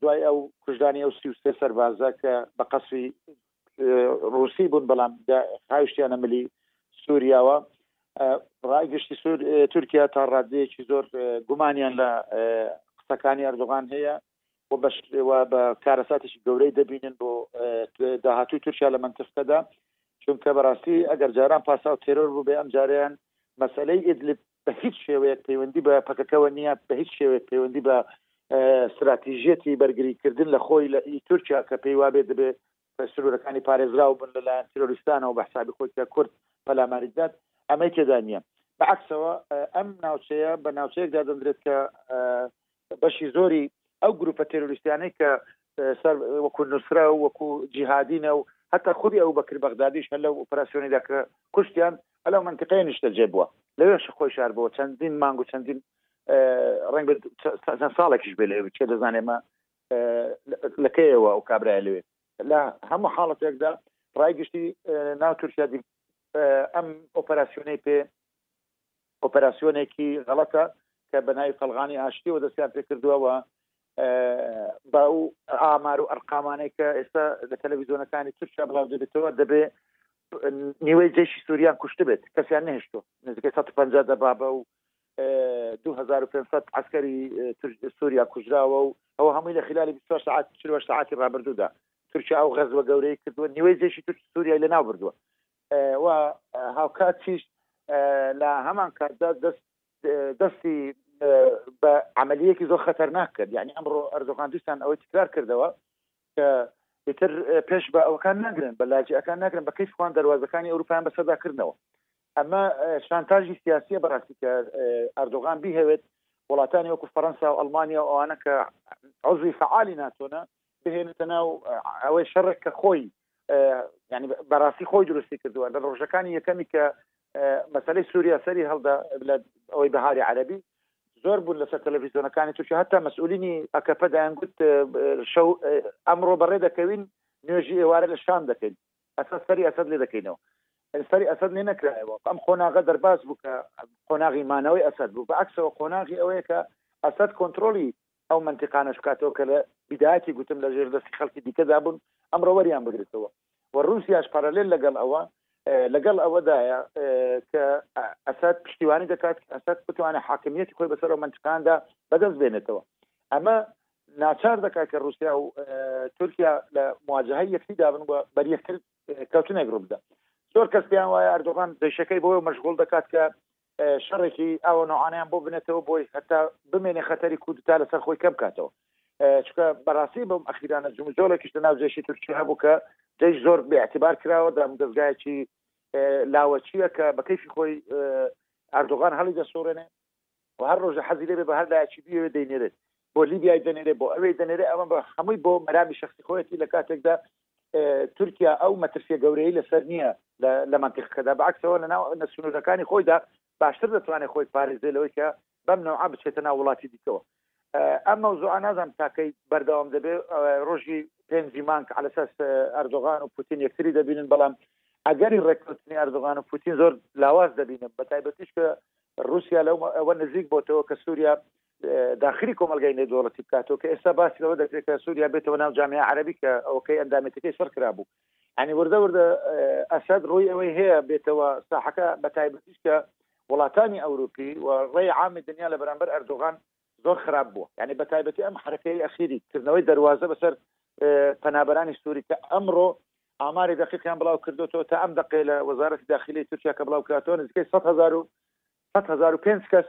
دوای ئەو کوژرانی ئەو سی و سێ سەربازە کە بە قەسری ڕوسی بوون بەڵام هاوشتیانە ملی سووریاوە ڕای گشتی سوور تورکیا تا ڕادەیەکی زۆر گومانیان لە قسەکانی ئەردوغان هەیە و بە بە کارەساتێکی گەورەی دەبینن بۆ داهاتوی تورکیا لە منتفکەدا چونکە بەڕاستی ئەگەر جاران پاساو تێرۆر بوو بێ ئەم جاریان مەسلەی ئیدلب بە هیچ شێوەیەک پەیوەندی بە پەکەکەوە نییە بە هیچ شێوەیەک پەیوەندی بە استراتیژیەتی بەرگریکردن لە خۆی لە ئی تورکیا کە پێی وابێ دەبێت سرورەکانی پارێزراو بن لەلایەن تیرۆریستانەوە بە حسابی خۆی کە کورد پەلاماری بدات ئەمەی تێدا نییە بەعکسەوە ئەم ناوچەیە بە ناوچەیەک دادەندرێت کە بەشی زۆری ئەو گروپە تێرۆریستیانەی کە سەر وەکو نووسرا و وەکو جیهادینە و هەتا خودی ئەو بەکر بەغدادیش هەر لەو ئۆپەراسیۆنیدا کە کوشتیان ئەلا منتیقەیە نیشتەجێ بووە لەوێش خۆی شار بووە چەندین مانگ و چەندین ڕنگ چەند ساڵێکیش بێ لە چێ دەزانێمە لەکەیەوە ئەو کابرای لەوێ لە هەموو حاڵەتێکدا ڕای گشتی ناو تورکیا ئەم ئۆپەراسیۆنەی پێ ئۆپەراسیۆنێکی غەڵەتە کە بەناوی قەڵغانی ئاشتیەوە دەستیان پێکردووە و بە و ئامار و ئەرقامانەی کە ئێستا لە تەلەویزیۆنەکانی تورکیا بڵاو دەبێتەوە دەبێ نیوەی جێشی سووریان کوشت بێت کەسیان نهێشتوە نزیکە 150 دەبابە و 2500 عسکەری سووریا کوژراوە و ئەوە هەمووی لە خلالی 24 ساعت چ ساعتی ڕابردوودا تورکیا ئەو غەزوە گەورەی کردووە نیوەی جێشی تورک سووریای لە ناو بردووە و هاوکاتیش لە هەمان کاتدا دەست دەستی بە عملیەکی زۆر خەتەرناک کرد یعنی ئەمڕۆ ئەردۆغان دیسان ئەوەی تکرار کردەوە کە ئیتر پێش بە ئەوەکان ناگرن بە لاجیەکان ناگرن بە کەیف خوان دەواازەکانی ئەوروپیان بەسەدا کردنەوە ئەمە شانتاژی سیاسیە بەڕاستی کە ئەردۆغان بیهەوێت وڵاتانی وەکو فەەنسا و ئەلمانیا و ئەوانە کە عزوی فعالی ناتۆنە بهێنێتە ناو ئەوەی شەڕێک کە خۆی ینی بەڕاستی خۆی درستی کردووە لە ڕۆژەکانی یەکەمی کە مەسلەی سووریا سەری هەڵدا لە ئەوەی بەهاری عەربی زۆر بوون لەسەر تەلەڤیزیۆنەکانی تورکیا هەتا مەسئولینی ئەکەپە دایانگوت شەو ئەمڕۆ بەڕێ دەکەوین نوێژی ئێوارە لە شان دەکەین ئەسەد سەری ئەسەد لێ دەکەینەوە سەری ئەسەد لێ نەکرایەوە ئەم قۆناغە دەرباز بوو کە قۆناغی مانەوەی ئەسەد بوو بە عکسەوە قۆناغی ئەوەیە کە ئەسەد کۆنتترۆلی ئەو مەنتیقانەش بکاتەوە کە لە بیداتی گوتم لە ژێر دەستی خەڵکی دیکەدا بوون ئەمڕۆ وەریان بگرتەوە و رووسیاش پارالێل لەگەڵ ئەوە لەگەڵ ئەوەدایە کە ئەسات پشتیوانی دەکات ئەسات بتوانێت حاکمیەتی خۆی بەسەر و منتقاندا بەدەست بێنێتەوە ئەمە ناچار دەکات کە رووسیا و تورکیا لە مواجهه یەکتی دابن بە بەریەکتر کەوتنێک ڕووبدا زۆر کەس پێیان وایە ئەردۆغان دەیشەکەی بۆ مەشغول دەکات کە شەڕێکی ئاوەنەوعانەیان بۆ بنێتەوە بۆی هەتا بمێنێ خەتەری کودتا لەسەر خۆی کەم کاتەوە چکە بەڕاستی بەم ئەخیرانە جمجۆڵێکیش لە ناو جێشی تورکی هەبوو کە جێش زۆر بێعتیبار کراوە دام دەستگایەکی لاوەچیە کە بە کەیفی خۆی ئەردۆغان هەڵی دەسوڕێنێ و هەر ڕۆژە حەزی لێبێ بە هەر لایەکی بوێ دەینێرێت بۆ لیبیای دەنێرێ بۆ ئەوێ دەنێرێ ئەمە بە هەمووی بۆ مەرامی شخصی خۆیەتی لە کاتێکدا تورکیا ئەو مەترسیە گەورەی لەسەر نییە لە مەنتیقەکەدا بەعکسەوە لە ناو نە سنوورەکانی خۆیدا باشتر دەتوانێت خۆی پارێزێ لەوەی کە بەم نەوعە بچێتە ناو وڵاتی دیکەوە ئەم مەوزوعە نازانم تاکەی بەردەوام دەبێ ڕۆژی پێنجی مانک على ساس ئەردۆغان و پوتین یەکتری دەبینن بەڵام ئەگەری ڕێککەوتنی ئەردۆغان و پوتین زۆر لاواز دەبینم بە تایبەتیش کە رووسیا لەو ئەوە نزیک بۆتەوە کە سووریا داخلی کۆمەلگای نێودەوڵەتی بکاتەوە کە ئێستا باسی لەوە دەکرێت کە سووریا بێتەوە ناو جامعە عەرەبی کە ئەوکەی ئەندامێتەکەی سڕ کرابوو ینی وردە وردە ئەسد ڕووی ئەوەی هەیە بێتەوە ساحەکە بە تایبەتیش کە وڵاتانی ئەوروپی و ڕێی عامی دنیا لە بەرامبەر ئەردۆغان زۆر خراپ بووە ینی بە تایبەتی ئەم حرەکەی ئەخیری کردنەوەی دەواازە بەسەر پەنابەرانی سووری کە ئەمڕۆ ئاماری دقیقیان بڵاو کردوەوە تا ئەم دقی لە وەزارەتی داخلی تورکیا کە بڵاو کراتەوە نزیکەی 100 هزار و 500 کەس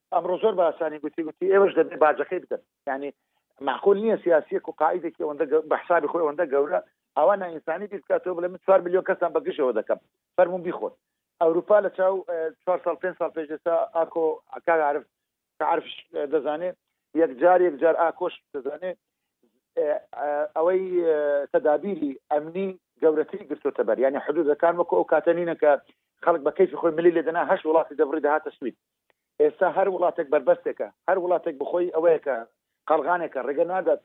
ئەمڕۆ زۆر بە ئاسانی گوتی گوتی ئێوەش دەبێ باجەکەی بدەن یعنی معقول نییە سیاسیەک و قاعدێکی ئەوەندە بە حسابی خۆی ئەوەندە گەورە ئەوە نائینسانی بیر بکاتەوە بڵێ من چوار میلیۆن کەسان بە گژەوە دەکەم فەرمون بیخۆن ئەوروپا لە چاو چوار ساڵ پێ ساڵ پێش ئێستا ئاکۆ ئەکار عرف عرف دەزانێ یەک جار یەک جار ئاکۆش دەزانێ ئەوەی تەدابیری ئەمنی گەورەتری گرتوتە بەر یعنی حدودەکان وەکو ئەو کاتەنینە کە خەڵک بە کەیفی خۆی ملی لێدەنا هەش وڵاتی دەبڕی دەهاتە سوید ئێستا هەر وڵاتێک بەربەستێکە، هەر وڵاتێک بەخۆی ئەوەیە کە قەڕغانێکە، ڕێگە نادات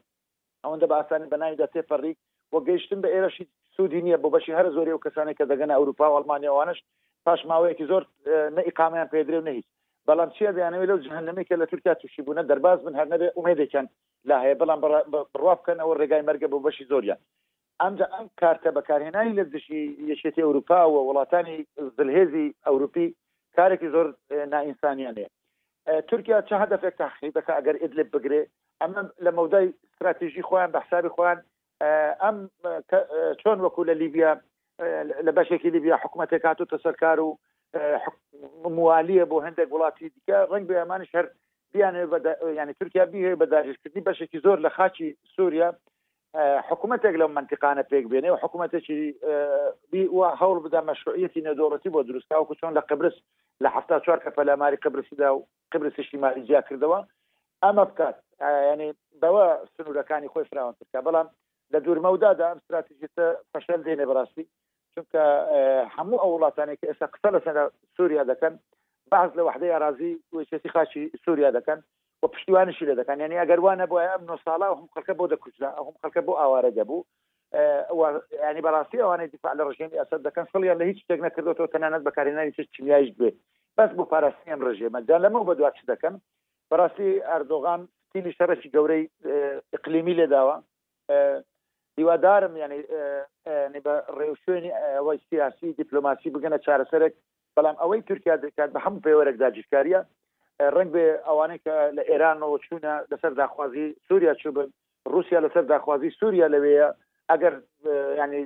ئەوەندە بە ئاسانی بە ناویدا تێپەڕیت و گەیشتن بە ئێرەش هیچ سوودی نییە بۆ بەشی هەرە زۆری ئەو کەسانەی کە دەگەنە ئەوروپا و ئەڵمانیا و ئەوانەش پاش ماوەیەکی زۆر نە ئیقامەیان پێ درێ و نە هیچ. بەڵام چییە دەیانەوێت لەو جەهەنەمەی کە لە تورکیا تووشی بوونە دەرباز بن هەر نەبێ ئومێدێکیان لا هەیە بەڵام بڕوا بکەن ئەوە ڕێگای مەرگە بۆ بەشی زۆریان. ئەمجا ئەم کارتە بەکارهێنانی لە دژی یەکێتی ئەوروپا و وڵاتانی زلهێزی ئەوروپی کارێکی زۆر نائینسانیانەیە تورکیا چه هەدەفێک تاخی دەکە ئەگەر ئیدلب بگرێ ئەمە لە مەودای استراتیژی خۆیان بە حسابی خۆیان ئەم چۆن وەکو لە لیبیا لە بەشێکی لیبیا حکوومەتێک هاتو تەسەرکار و موالیە بۆ هەندێک وڵاتی دیکە ڕنگ بێ ئەمانش هەر بیانێ ینی تورکیا بیێ بە داژشتکردنی بەشێکی زۆر لە خاچی سووریا حکومەتێک لەو مەنتیقانە پێک بێنێ و حکومەتێکی وا هەوڵ بدە مەشروعیەتی نەدۆڵەتی بۆ دروست تاوکو چۆن لە قبرس لە هەفتا چوار کە پەلاماری قبرسدا و قبرسیشی مالی جیا کردەوە ئەمە بکات ینی بەوە سنوورەکانی خۆی فراوانترکە بەڵام لە دوورمەودادا ئەم استراتیژیتە فەشەل دێنێ بەڕاستی چونکە هەموو ئەو وڵاتانێک کە ئێستا قسە لەسەر سووریا دەکەن بەعز لە وحدەی ئارازی وچێتی خاچی سووریا دەکەن و پشتیوانیشی لە دەکەن یعنی ئەگەر وانە بۆ ئەم نۆ ساڵە هم خەکە بۆ دەکوچدا هم خەکە بۆ ئاوارە دەبوو ینی بەڕاستی ئەوانەی دیفاع لە ڕژێمی ئەسەد دەکەن سڵیان لە هیچ شتێک نەکردەوە تەنانەت بەکارهێنانی چ چیایش بێت بەس بۆ پاراستنیان ڕژێمە جا لەمە بە دوات دەکەن بەڕاستی ئەردۆغان تیلی شەڕێکی گەورەی اقلیمی لێداوە هیوادارم یانی بە ڕێوشوێنی ئەوەی سیاسی دیپلۆماسی بگەنە چارەسەرێک بەڵام ئەوەی تورکیا دەکات بە هەموو پێوەرێکدا جیکاریە ڕنگ بێ ئەوانەی کە لە ئێرانەوە چوونە لەسەر داخوازی سووریا چوبن رووسیا لەسەر داخوازی سووریا لەوەیە ئەگەر ینی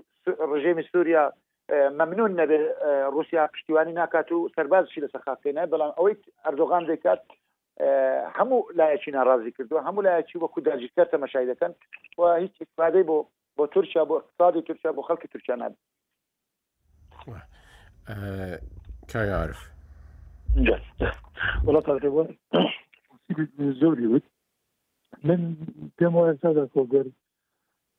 ڕژێمی سووریا مەمنون نەبێ رووسیا پشتیوانی ناکات و سەربازشی لەسەر خاکێنە بەڵام ئەوەی ئەردۆغان دەکات هەموو لایەکی ناڕازی کردووە هەموو لایەکی وەکو داجیکتەر تەمەشای دەکەن و هیچ ئیسفادەی بۆ بۆ تورکیا بۆ اقتصادی تورکیا بۆ خەڵکی تورکیا ناب کایعاعرف وڵاتەوە زۆری وت من پێم وایە سادا کۆگەر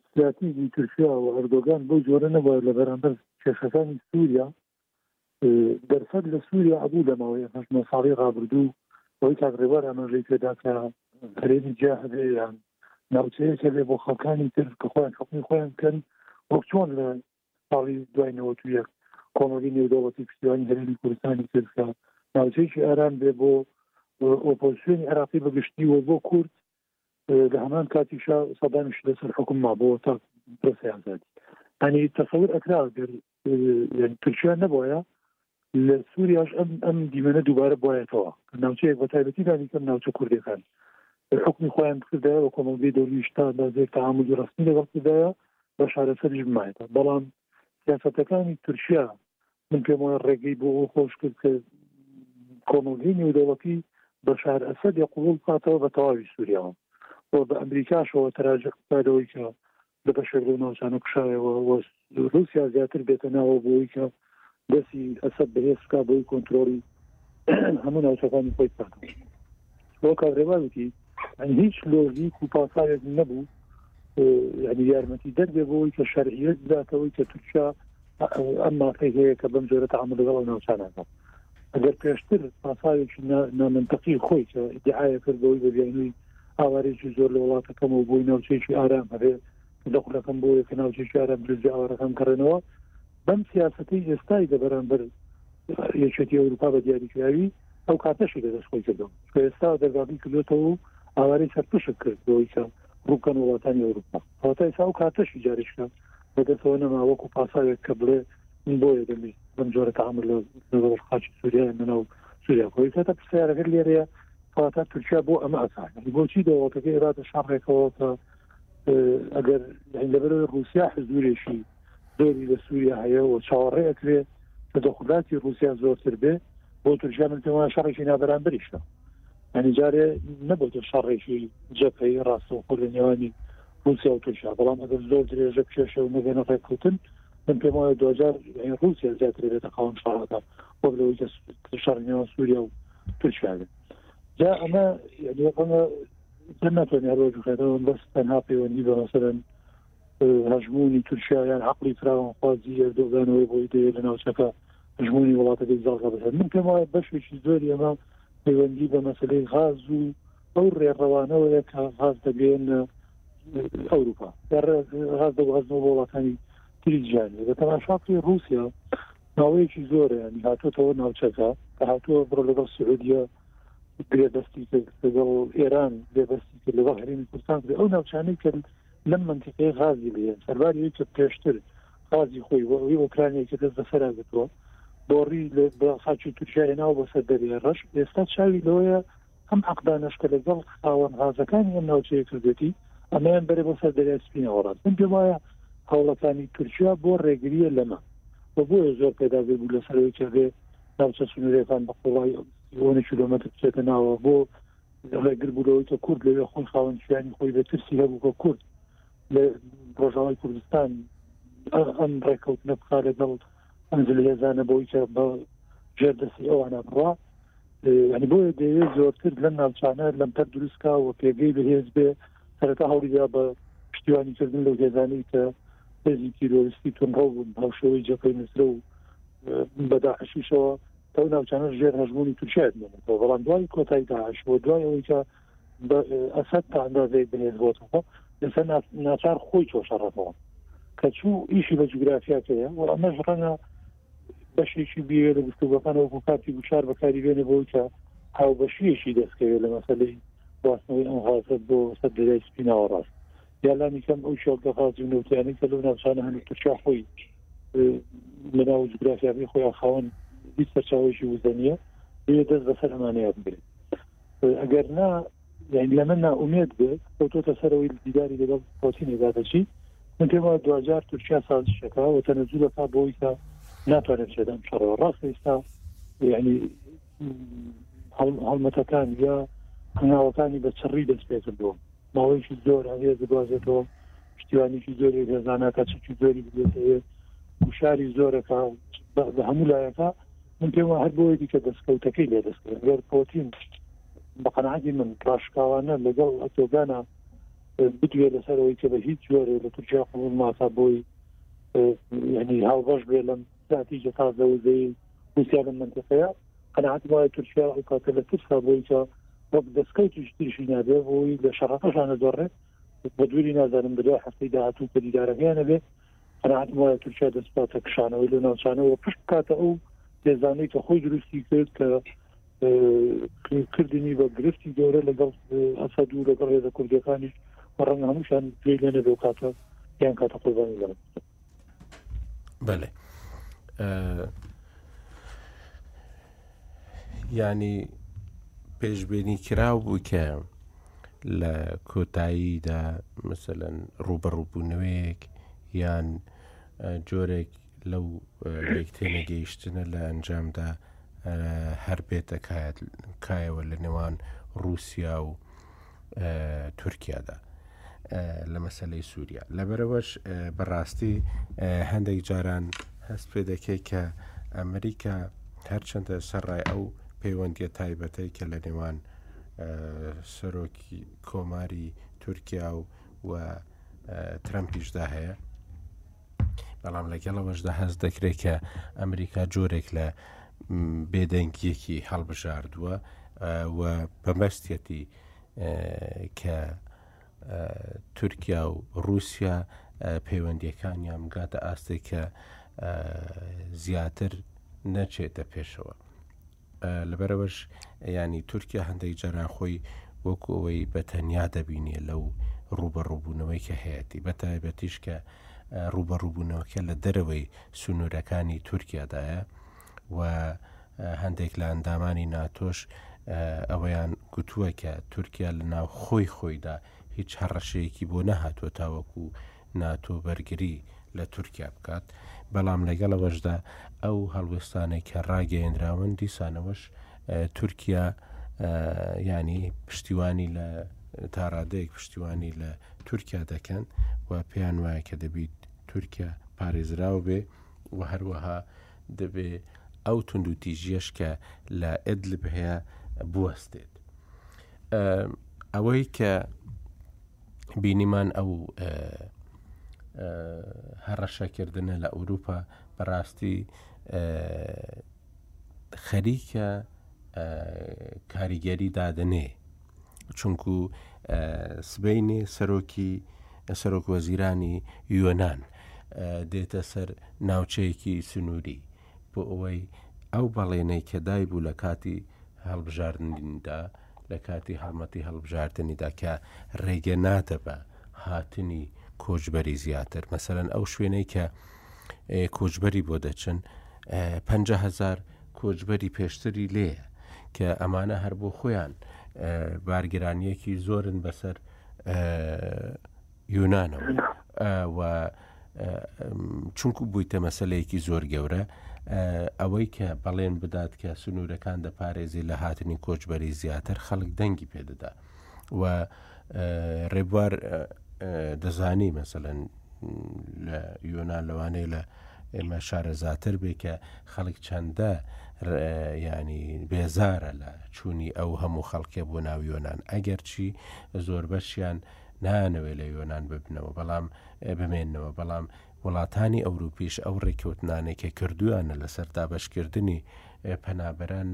استراتیژی تورکیا و ئەردۆگان بۆ جۆرە نەبووە لە بەرامبەر کێشەکانی سووریا دەرفەت لە سووریا هەبوو لە ماوەی ئەم هەشت نۆ ساڵەی ڕابردوو، ئەوەی کاک ڕێبوار ئاماژەی پێ دا کە هەرێمی جیا هەبێ یان ناوچەیەک هەبێ بۆ خەڵکانی تر کە خۆیان حوکمی خۆیان بکەن، وەک چۆن لە ساڵی دوای نەوەت و یەک کۆمەڵگەی نێودەوڵەتی پشتیوانی هەرێمی کوردستانی کرد کە ناوچەیەکی ئارام بێ بۆ ئۆپۆزسیۆنی عێراقی بە گشتی و بۆ کورد لە هەمان کاتیشا سەدامیش لەسەر حکوم مابەوە تا پرسی ئازادی هەنی تەسەور ئەکرا گەر یعنی تورکیا نەبوایە لە سوریاش ئەم ئەم دیمەنە دووبارە بایەتەوە ناوچەیەک بە تایبەتی دانیکەم ناوچە کوردەکان حکمی خۆیان بکردایە و کۆمەڵگەی دەوریش تا نازێک تعاملی ڕسمی لەگەڵ کردایە بە شارەسەریش بمایەتە بەڵام سیاستەکانی تورکیا من پێم وایە ڕێگەی بۆ ئەو خۆش کرد کە کۆمەڵگەی نێودەوڵەتی بە شار ئەسەد یا قوڵ بکاتەوە بە تەواوی سووریاوە و بە ئەمریکاشەوە تراجقدەوەی کە لە بەشێک لەو ناوچانە کشایەوە و رووسیا زیاتر بێتە ناوەوە بۆ ئەوەی کە دەستی ئەسەد بەهێز بکات بۆی کۆنترۆڵی هەموو ناوچەکانی خۆی بکاتەوە بۆ کابرێوا وتی یعنی هیچ لۆژیک و پاساوێک نەبوو یعنی یارمەتی دەربێ بۆ ئەوەی کە شەرعیەت بداتەوەی کە تورکیا ئەم مافەی هەیە کە بەم جۆرە تعامل لەگەڵ ئەو ناوچانەکە ئەگەر پێشتر پاساوێکی نامنتەقی خۆی کە ئیدعاە کرد بەوەی بە بیانووی ئاوارێکی زۆر لە وڵاتەکەم و بۆی ناوچەیەکی ئارام هەبێت دە قولەکەم بۆیە کە ناوچێکی ئارام درزی ئاوارەکەم کڕێنەوە بەم سیاستەی ئێستای دە بەرامبەر یەکێتی ئەوروپا بە دیاریکراوی ئەو کاتەشی لە دەستخۆی کردەوە ئێستا دەربابی کردێتەوە ئاوارەی سەرپشت کرد بۆی کە ڕووکەن وڵاتانی ئەوروپا هەواتای ساو کاتەشی جاریشکە بەدەستەوە نەما وەکو پاساوێک کە بڵێ من بۆیە دەمی بەم جۆرە تعامل لە خاچی سووریا منەوە سووریا کۆی کاتە پرسیارەکە لێرەیە کەواتە تورکیا بۆ ئەمە ئەزانێت بۆچی دەوڵەتەکە ئێرادە شەڕێکەوە کە ئەگەر لەبەر رووسیا حزورێکی زۆری لە سووریا هەیە و چاوەڕێ ئەکرێ کە دەخلاتی رووسیا زۆرتر بێ بۆ تورکیا من پێوان شەڕێکی نابرانبریشە ئەنی جارێ نەبووتە شەڕێکی جەپەی ڕاستەوخۆ لە نێوانی رووسیا و تورکیا بەڵام ئەگەر زۆر درێژە پێشە و نەگەنە ڕێککەوتن من پێم وایە دوجار رووسیا زیاتر بێتە خاوەن شەڕەکە وەک لەوەی شەڕ نێوان سووریا و تورکیاگە جا ئەمە ئەمە تر ناتوانێت هەروە بخێتەوە بەس تەنها پەیوەندی بە مەسەرن هەژمونی تورکیا یان عقلی فراوانخوازی ئەردۆگانەوەی بۆی دەیە لە ناوچەکە هەژمونی وڵاتەکەی زاڵ بەسەر من پێم وایە بەشێکی زۆری ئەمە پەیوەندی بە مەسلەی غاز و ئەو ڕێڕەوانەوەیە کە غاز دەگەێنە ئەوروپا غاز دەگوازنەوە بۆ وڵاتانی تری جیان لە تەماشاقی رووسیا ماوەیەکی زۆرە ینی هاتۆتەوە ناوچەکە هاتووە بڕۆ لەگەڵ سعودیە گرێبەستی کرد لەگەڵ ئێران گرێبەستی کرد لەگەڵ هەرێمی کوردستان کرد ئەو ناوچانەی کرد لەم منتیقەیە غازی لێ سەرباری کە پێشتر غازی خۆی بۆ ئەوی ئۆکرانیای کە دەست بەسەرا گرتووە بۆڕی لە خاچی تورکیا هێناوە بۆ سەر دەرێ ڕەش ئێستا چاوی لەوەیە ئەم عەقدانەش کە لەگەڵ خاوەن غازەکانی ئەم ناوچەیە کردوێتی ئەمەیان بەرێ بۆ سەر دەریای سپین ئەوەڕن من پێم وایە هەوڵەکانی تورکیا بۆ ڕێگریە لەمە و بۆیە زۆر پێداگەر بوو لەسەرەوەی کەبێ ناوچە سنوورەکان بە قوڵای ئەوەنە کیلومەتر بچێتە ناوە بۆ ڕێگر بوو لەوەی کە کورد لەوێ خۆی خاوەن شوێنی خۆی بە ترسی هەبوو کە کورد لە ڕۆژاوای کوردستان ئەم ڕێککەوتنە بخا لەگەڵ ئەم زلهێزانە بەوەی کە بە ژێر دەستی ئەوانە بڕە ینی بۆیە دەیەوێت زۆرتر لەم ناوچانە لەم پەر دروستکە و پێگەی بەهێز بێ سەرەتا هەوڵیدا بە پشتیوانیکردن لەو هێزانی کە هێزی تیرۆریستی تونڕە بوون هاوشێوەی جەپەی نووسرە و بەداعشیشەوە ئەو ناوچانە ژێر هەژمونی تورکیات بێنێتەوە بەڵام دوای کۆتای داعش بۆ دوای ئەوەی کە ئەسەد تا ئەندازەیەک بەهێز بۆتەوە ئێستا ناچار خۆی چۆ شەڕەکەەوە کە چوو ئیشی بە جوگرافیاکەیە و ئەمەش ڕەنە بەشێکی بێ لە گفتوگەکان وەکو کاتی گوشار بەکاری بێنە بۆی کە هاوبەشیەکی دەستکەوێت لە مەسلەی گواستنەوەی ئەم غازت بۆ سەر دەریای سپیناوە ڕاست یالانی کەم ئەو شێڵگە غازی و نەوتیانی کە لەو ناوچانە هەن تورکیا خۆی لەناو جوگرافیاکەی خۆیان خاوەن هیچ سەرچاوێکی وزەنیە بێ دەست بەسەر ئەمانەیە بگرێت ئەگەر نا یعنی لەمە ناومێت بێت کەوتۆتە سەرەوەی دیداری لەگەڵ پۆتینێدا دەچی من پێم وایە دواجار تورکیا سازشەکە و تەنەزولەکە بۆی کە ناتوانێت بچێت ئەم شەڕەوە ڕاست ئێستا یعنی هەڵمەتەکان یا هەناوەکانی بە چڕی دەست پێ کردووە ماوەیەکی زۆر هەیە دەگوازێتەوە پشتیوانیکی زۆری هێزانەکە چکی زۆری بێتەوێت گوشاری زۆرەکە بە هەموو لایەکە من پێم وایە هەر بۆیە دیکە دەستکەوتەکەی لێ دەستکرد گەر پۆتین بە قەناعەتی من ڕاشکاوانە لەگەڵ ئەتۆگانا بدوێ لەسەر ئەوەی کە بە هیچ جۆرێ لە تورکیا قبول ماکە بۆی یعنی هاوبەش بێ لەم ساتیجە تازە وزەی روسیا لەم منتەقەیە قەناعەت وایە تورکیا ئەو کاتە لە ترسا بۆی کە وەک دەستکەوتی شتیشی نابێ بۆی لە شەڕەکەشانە دۆڕێت بە دووری نازانم بدوای هەفتەی داهاتوو کە دیدارەکەیانە بێت بەرهەم وایە تورکیا دەست باتە کشانەوەی لە ناوچانە و پشت بکاتە ئەو هێزانەی کە خۆی دروستی کرد کە کردنی بە گرفتی گەورە لەگەڵ ئەسەد و لەگەڵ هێزە کوردەکانی بەڕەنگ هەمووشان پێی لێنە بێ کاتە یان کاتە قوربانی لە بەێ ینی پێشبێنی کراو بوو کە لە کۆتاییدا مەسەلەن ڕووبەڕووبوونەوەیەک یان جۆرێک لەو لێکتێنەگەیشتنە لە ئەنجامدا هەر بێتە کایەوە لە نێوان رووسیا و تورکیادا. لە مەسلەی سووریا لەبەرەوەش بەڕاستی هەندێک جاران هەست پێ دەکەی کە ئەمریکا هەرچەندە سەرڕای ئەو پەیوەندیە تایبەتەی کە لە نێوان سەرۆکی کۆماری تورکیا و و ترەمپیشدا هەیە بەڵام لەگەڵەوەشدا هەست دەکرێت کە ئەمریکا جۆرێک لە بێدەنگیەکی هەڵبژاردووە و بەمەستەتی کە تورکیا و رووسیا پەیوەندیەکانیان بگاتە ئاستێک کە زیاتر نەچێتە پێشەوە. لەبەرەوەش ینی تورکیا هەندێک جاران خۆی وەکو ئەوەی بە تەنیا دەبینێ لەو ڕوبە ڕووبوونەوەی کە هەیەی بە تایبەتیش کە ڕوبە ڕووبوونەوەکە لە دەرەوەی سنوورەکانی تورکیادایە و هەندێک لە ئەندامانی ناتۆش ئەوەیان گوتووە کە تورکیا لە ناو خۆی خۆیدا هیچ هەڕەشەیەکی بۆ نەهاتوە تاوەکو ناتۆ بەرگری لە تورکیا بکات، بەڵام لەگەڵ ئەوەشدا ئەو هەڵوێستانەی کە ڕاگەیەنراون دیسانەوەش تورکیا یانی پشتیوانی لە تاڕادەیەک پشتیوانی لە تورکیا دەکەن و پێیان وایە کە دەبیت تورکیا پارێزراو بێ و هەروەها دەبێ ئەو تونند و تیژیەش کە لە ئەدلب هەیە بوەستێت ئەوەی کە بینیمان ئەو هەڕەشەکردنە لە ئەوروپا بەڕاستی خەریکە کاریگەری دادنێ چونکو سبینێ سەرۆکی سەرۆک وەزیرانی یۆناان دێتە سەر ناوچەیەکی سنووری بۆ ئەوەی ئەو بەڵێنەی کە دایبوو لە کاتی هەڵبژاردندا، لە کاتی هەڵمەتی هەڵبژاردنیدا کە رێگە نادە بە هاتنی کۆچبەری زیاتر، مەسەلەن ئەو شوێنەی کە کۆچبەری بۆ دەچن پەنجا هەزار کۆچبەری پێشتری لێیە کە ئەمانە هەر بۆ خۆیان بارگرانیەکی زۆرن بەسەر یونانەوە و چونکو بوویتە مەسلەیەکی زۆر گەورە ئەوەی کە بەڵێن بدات کە سنوورەکان دەپارێزی لە هاتنی کۆچبەری زیاتر خەڵک دەنگی پێدەدا و ڕێبوار دەزانی مەسەەن لە یۆناان لەوانەیە لە ئێمە شارەزاتر بێ کە خەڵک چەندە ینی بێزارە لە چوونی ئەو هەموو خەڵکێ بۆ ناویۆناان ئەگەرچی زۆربەشیان نایانەوێت لە یۆنان ببنەوە بەڵام بمێنەوە بەڵام وڵاتانی ئەوروپیش ئەو ڕێککەوتنانەی کە کردویانە لەسەر دابشکردنی پەنابەران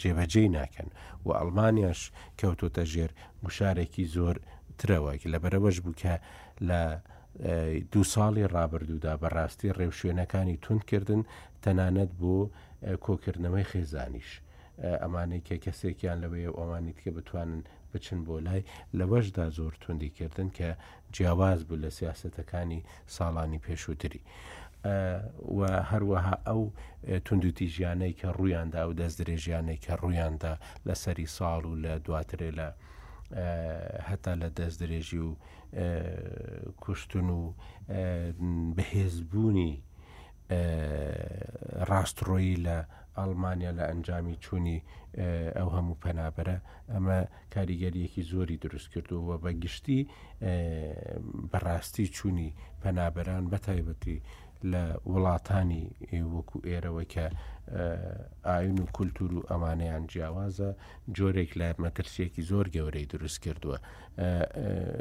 جێبەجێی ناکەن و ئەڵمانیاش کەوتۆتە ژێر گوشارێکی زۆر ترەوەک لە بەرەوەش بوو کە لە دوو ساڵی ڕابردوودا بەڕاستی ڕێوشوێنەکانی تونکردن تەنانەت بۆ کۆکردنەوەی خێزانیش ئەمانەی کە کەسێکیان لەوێیە و ئەوانی دیکە بتوانن بچن بۆ لای، لەوەشدا زۆر توندی کردن کە جیاواز بوو لە سیاسەتەکانی ساڵانی پێشووتری. و هەروەها ئەو توندوتیژیانەی کە ڕوویاندا و دەستدرێژیانەی کە ڕوویاندا لە سەری ساڵ و لە دواترێ لە هەتا لە دەستدرێژی و کوشتن و بەهێزبوونی ڕاستڕۆیی لە ئەڵمانیا لە ئەنجامی چوونی ئەو هەموو پەنابەرە ئەمە کاریگەریەکی زۆری دروست کردو و بە گشتی بەڕاستی چوونی پەنابەران بە تایبەتی لە وڵاتانی وەکو ئێرەوە کە ئاین و کولتور و ئەمانەیان جیاوازە جۆرێک لە مەترسیەکی زۆر گەورەی دروست کردووە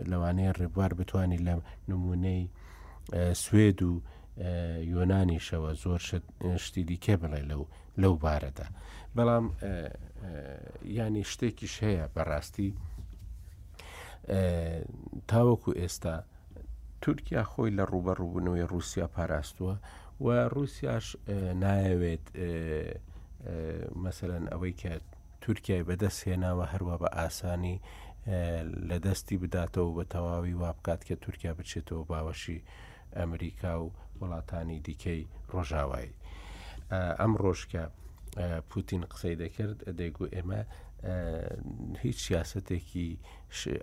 لەوانەیە ڕێبوار بتانی لە نمونەی سوێد و یۆنانیشەوە زۆر شتی دیکە بڵێ لەو لەو بارەدا بەڵام ینی شتێکیش هەیە بەڕاستی تاوەکو ئێستا تورکیا خۆی لە ڕوبە ڕووبوونەوەی رووسیا پاراستووە و رووسیاش نایەوێت مەسەرەن ئەوەی کە تورکای بەدەست هێناوە هەروە بە ئاسانی لە دەستی بداتەوە بە تەواوی وابکات کە تورکیا بچێتەوە باوەشی ئەمریکا و وڵاتانی دیکەی ڕۆژاوای ئەمڕۆژ کە پوتین قسەی دەکرد دەیگو ئێمە هیچ سیاستێکی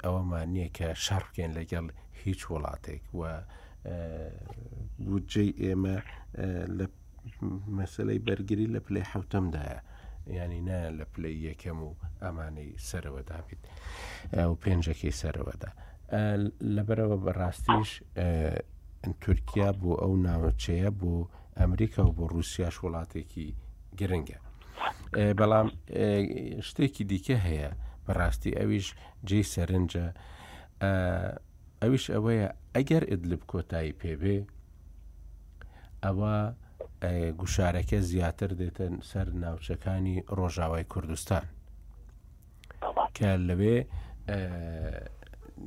ئەوەمان نییە کە شەڕکێن لەگەڵ هیچ وڵاتێک و بودجەی ئێمە لە مەسلەی بەرگری لە پلەی حوتەمدایە ینی نە لە پلەی یەکەم و ئەمانەی سەرەوەدا بیت و پێنجەکەی سەرەوەدا لەبەرەوە بەڕاستیش تورکیا بۆ ئەو ناوچەیە بۆ ئەمریکا و بۆ رووسیاش وڵاتێکی گرنگە بەڵام شتێکی دیکە هەیە بەڕاستی ئەویش جێ سەرنجە ئەویش ئەوەیە ئەگەر ئدلب کۆتایی پێبێ ئەوە گوشارەکە زیاتر دێتن سەر ناوچەکانی ڕۆژاوای کوردستان کە لەوێ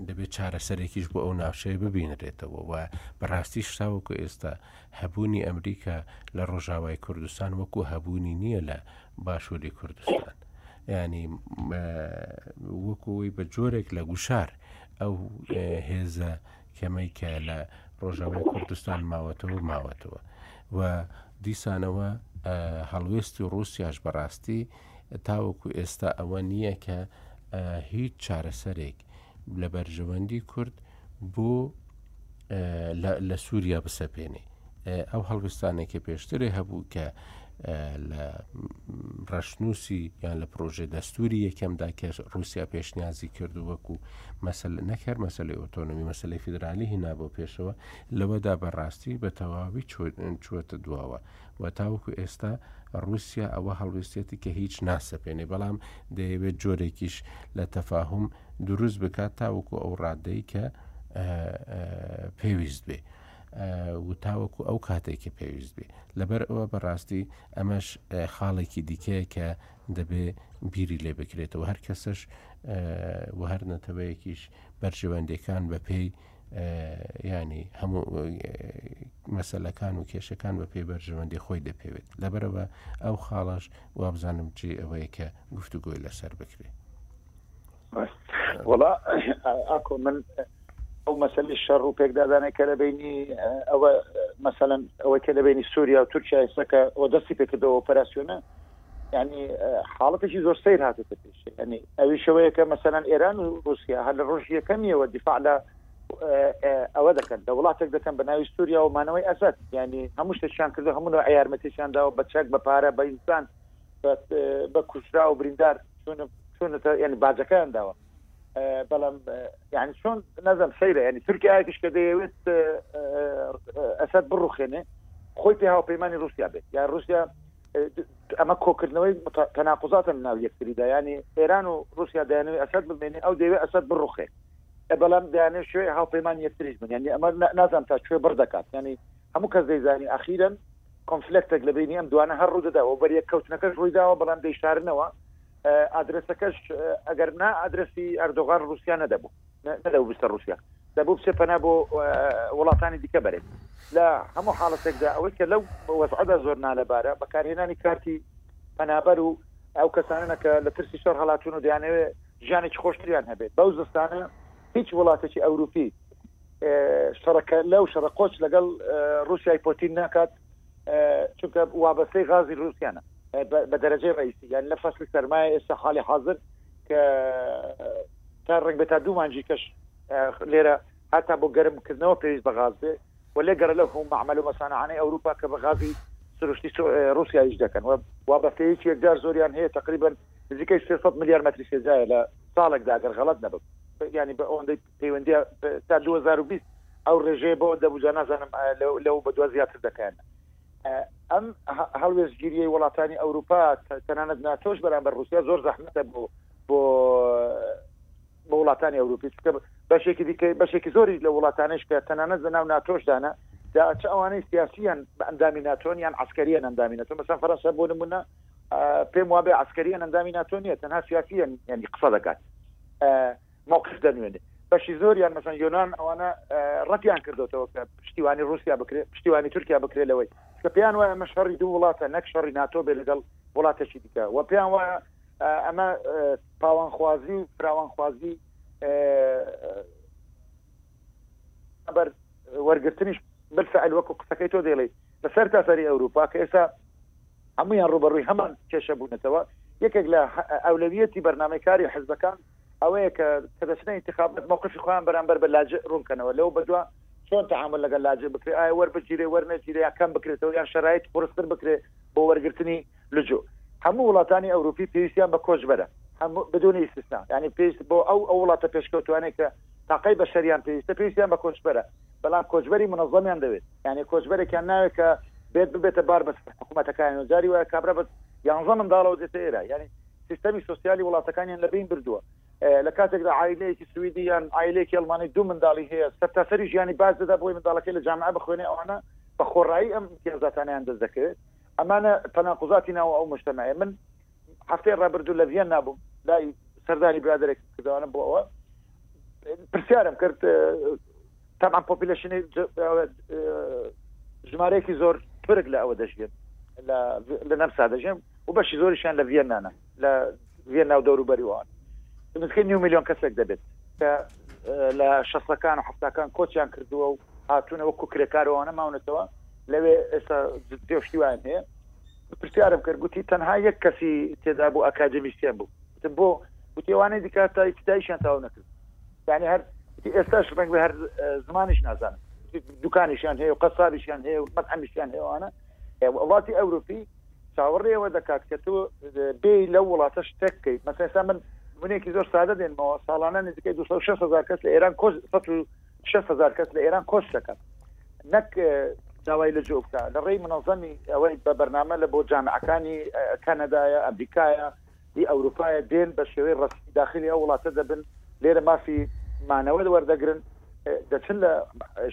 دەبێت چارەسەرێکیش بۆ ئەو ناوچەیە ببینرێتەوە و بەڕاستی شتاوەکو ئێستا هەبوونی ئەمریکا لە ڕۆژاوای کوردستان وەکو هەبوونی نییە لە باشووری کوردستان ینی وەکوی بە جۆرێک لە گوشار ئەو هێزە کەمەی کە لە ڕۆژاوای کوردستان ماوەتەوە ماوەتەوە و دیسانەوە هەڵوێستی ڕوسیاش بەڕاستی تاوەکو ئێستا ئەوە نییە کە هیچ چارەسەرێک لە بەرژەوەندی کورد بۆ لە سووریا بسەپێنێ ئەو هەڵویستانەی کە پێشترێ هەبوو کە لە ڕەشنووسی یان لە پرۆژێ دەستوری یەکەمدا کە رووسیا پێشنیازی کرد و وەکو مەسل نەکەر مەسلی ئۆتۆنمی مەسلی فیدرالی هینا بۆ پێشەوە لەوەدا بەڕاستی بە تەواوی چوەتە دواوە و تاوەکو ئێستا رووسیا ئەوە هەڵویستێتی کە هیچ ناسەپێنێ بەڵام دەیەوێت جۆرێکیش لە تەفاهم دروست بکات تاوەکو ئەو ڕادەی کە پێویست بێ. و تاوەکو ئەو کاتەی کە پێویست بێ لەبەر ئەوە بەڕاستی ئەمەش خاڵێکی دیکەیە کە دەبێ بیری لێ بکرێتەوە هەر کەسش و هەر نەتەوەیەکیش بەرژەوەندەکان بە پێی ینی هەموو مەسلەکان و کێشەکان بە پێی بەرژەوەندی خۆی دەپێوێت لەبەرەوە ئەو خاڵش وابزانم جێ ئەوەیە کە گفتوگۆی لەسەر بکرێت. وڵا ئاکۆ من ئەو مەسلی شەڕ و پێکدادانە کە لە بینی ئەوە مەسەن ئەوە کە لە بینی سووریا و تورکیا ئێستەکە ئەو دەستی پێکردەوە ئۆپەراسسیۆنە ینی حاڵەتێکی زۆر سیر هاتێتە پێش ینی ئەوی شەوەیە کە مەسەن ئێران و رووسیا هەر لە ڕۆژ یەکەمیەوە دیفاع لە ئەوە دەکەن لە وڵاتێک دەکەن بە ناوی سووریا و مانەوەی ئەسد ینی هەموو شتێکیان کردو هەمونەوە یارمەتیشیان داوە بە چەک بە پارە بە ئینسان بە کوژرا و بریندار چونەتە ینی باجەکەیان داوە بەڵام یعنی چۆن نەزم سەیرە ینی تورکیاکیش کە دەیەوێت ئەسد بڕوخێنێ خۆی پێ هاوپەیمانانی رووسیا بێت یا رووسیا ئەمە کۆکردنەوەی تەناقزاتن ناو یەکتریدا ینی ئێران و رووسیا دەیانەوەی ئەسد بمێنێ ئەو دەوێت ئەسد بڕوخێت بەڵام دەیانێ شوێ هاوپەیمان یەکتریش بن ینی ئەمە نازان تا کوێ بڕ دەکات ینی هەموو کەس دەیزانانی ئاخیرن کۆنفلێکتێک لە بەینی ئەم دوانە هەر ڕوودەدا و بەریەک کەوتنەکەش ڕوویداوە بەڵام دەیشارنەوە ئادرەسەکەش ئەگەر نا ئادرەسی ئەردۆغان ڕووسیا نەدەبوو نەدەبوو بچتە ڕووسیا دەبوو بچێ پەنا بۆ وڵاتانی دیکە بەرێت لە هەموو حاڵەتێکدا ئەوەی کە لەو وەزعدا زۆر نالەبارە بەکارهێنانی کارتی پەنابەر و ئەو کەسانە کە لە ترسی شەڕ هەڵاتون و دەیانەوێت ژیانێکی خۆشتریان هەبێت بەو زستانە هیچ وڵاتێکی ئەوروپی شەڕە کە لەو شەڕە قۆچ لەگەڵ ڕوسیای پۆتین ناکات چونکە وابەستەی غازی رووسیانە بە دەرەجەی ڕیسی یان لە فەسلی سەرمایە ئێستا حالی حاضر کە تا ڕنگ بێت تا دوو مانجی کەش لێرە هاتا بۆ گەرمکردنەوە پێویست بە غاز بێ و لێ گەڕ لە هەوو معمل و مەسانانەی ئەوروپا کە بە غازی سروشتی رووسیایش دەکەن و وابەستەیەکی یەکجار زۆریان هەیە تقریبن نزیکەی 300 میلیارد متری سێجایە لە ساڵێکدا گەر غەڵت نەبم ینی بە ئەوەندەی پەیوەندی تا 2020 ئەو ڕێژەیە بۆ دەبوو جا نازانم لەو بە دو زیاتر دەکەن ئەم هەڵوێستگیریی وڵاتانی ئەوروپا تەنانەت ناتۆش بەرامبەر رووسیا زۆر زەحمەتە بۆ بۆ بە وڵاتانی ئەوروپی چکە بەشێکی دیکە بەشێکی زۆری لە وڵاتانش کە تەنانەت لە ناو ناتۆشدانە دا چ ئەوانەی سیاسیان بە ئەندامی ناتۆن یان عسکەریان ئەندامی نەتۆ مەسان فەرەنسا بۆ نمونە پێم وابێ عسکەریان ئەندامی ناتۆ نیە تەنها سیاسیان ینی قسە دەکات مەوقف دەنوێنێ بەشی زۆریان مەسەن یۆناان ئەوانە ڕەتیان کردوتەوە کە پشتیوانی رووسیا بکرێت پشتیوانی تورکیا بکرێت لەوەی کە پێیان وایە مە شەڕی دوو وڵاتە نەک شەڕی ناتۆ بێ لەگەڵ وڵاتەشی دیکە و پێیان وایە ئەمە پاوانخوازی و فراوانخوازی بەر وەرگرتنیش بەرسەعل وەکو قسەکەی تۆ دێڵی لەسەر تا سەری ئەوروپا کە ئێستا هەمویان ڕوبەڕووی هەمان کێشە بوونەتەوە یەکێک لە ئەولەویەتی بەرنمەکاری حزبەکان ئەوەیە کە کە دەچنە ئینتخابات مەوقفی خۆیان بەرامبەر بە لاجئ ڕوون بکەنەوە، لەوە بەدوا چۆن تەعامول لەگەڵ لاجئ بکرێ، ئایا وەربگیرێ وەرنەگیرێ یا کەم بکرێتەوە یان شەرایت قورستر بکرێ بۆ وەرگرتنی لجوء. هەموو وڵاتانی ئەوروپی پێویستیان بە کۆچبەرە هەموو بدون استثناء یانی پێویست بۆ ئەو ئەو وڵاتە پێشکەوتوانەی کە تاقەی بەشەریان پێویستە پێویستیان بە کۆچبەرە بەڵام کۆچبەری منەزەمیان دەوێت یانی کۆچبەرێکیان ناوێت کە بێت ببێتە بار بەسەر حکومەتەکانیەوە جاری وایە کابرا بە یانزە منداڵەوە دێتە ئێرە یانی سیستەمی سۆسیالی وڵاتەکانیان لەبەین بردووە، لە کاتێکدا عایلەیەکی سویدی یان عایلەیەکی ئەڵمانی دوو منداڵی هەیە، سەرتاسەری ژیانی باج دەدات بۆی منداڵەکەی لە جامعە بخوێنێ، ئەوانە بە خۆڕایی ئەم ئیمتیازاتانەیان دەست دەکەوێت، ئەمانە تەناقوزاتی ناو ئەو موجتەمەعەیە. من هەفتەی ڕابردوو لە ڤیەننا بووم، لای سەردانی برادەرێکم کردەوە، ئەوانە بۆ ئەوە پرسیارم کرد تەمان پۆپیلشنی ژمارەیەکی زۆر تورک لە ئەوە دەژێت لە نەمسا دەژێن و بەشی زۆریشیان لە ڤەنانە لە ڤێن ناو دەوروبەریوان نزکە نیو میلیۆن کەسێک دەبێت کە لە شەسەکان و حفتاکان کۆچیان کردووە و هاتوونە وەکو کرێکارەوانە ماونەتەوە لەوێ ئێستا پێشتیوان هەیە پرسیارم کرد گوتی تەنها یەک کەسی تێدا بوو ئەکادمیسیان بوو وتم بۆ وتی ئەوانەی دیکە تا ئیبتدایشیان تەواو نەکرد یعنی هەر وتی ئێستاش ڕەنگ بە هەر اه، زمانیش نازانم وتی دوکانیشیان هەیە و قەسابیشیان هەیە و مەتعەمیشیان هەیەوانە وڵاتی ئەوروپی چاوەڕێەوە دەکات کە تۆ اه، بێ لە وڵاتە شتێک بکەیت مەسەسا من منێکی زۆر سادە دێنمەوە ساڵانە نزیکەی 26 هزار کەس لە ئێران کۆس 6 هزار کەس لە ئێران کۆس دەکەن نەک اه، داوای لە جۆ بکە لە ڕێی منەظەمی ئەوەی بە بەرنامە لە بۆ جامعەکانی اه، کەنەدایە ئەمریکایە ی ئەوروپایە دێن بە شێوەی ڕەسمی داخلی ئەو وڵاتە دەبن لێرە مافی مانەوە وەردەگرن دەچن لە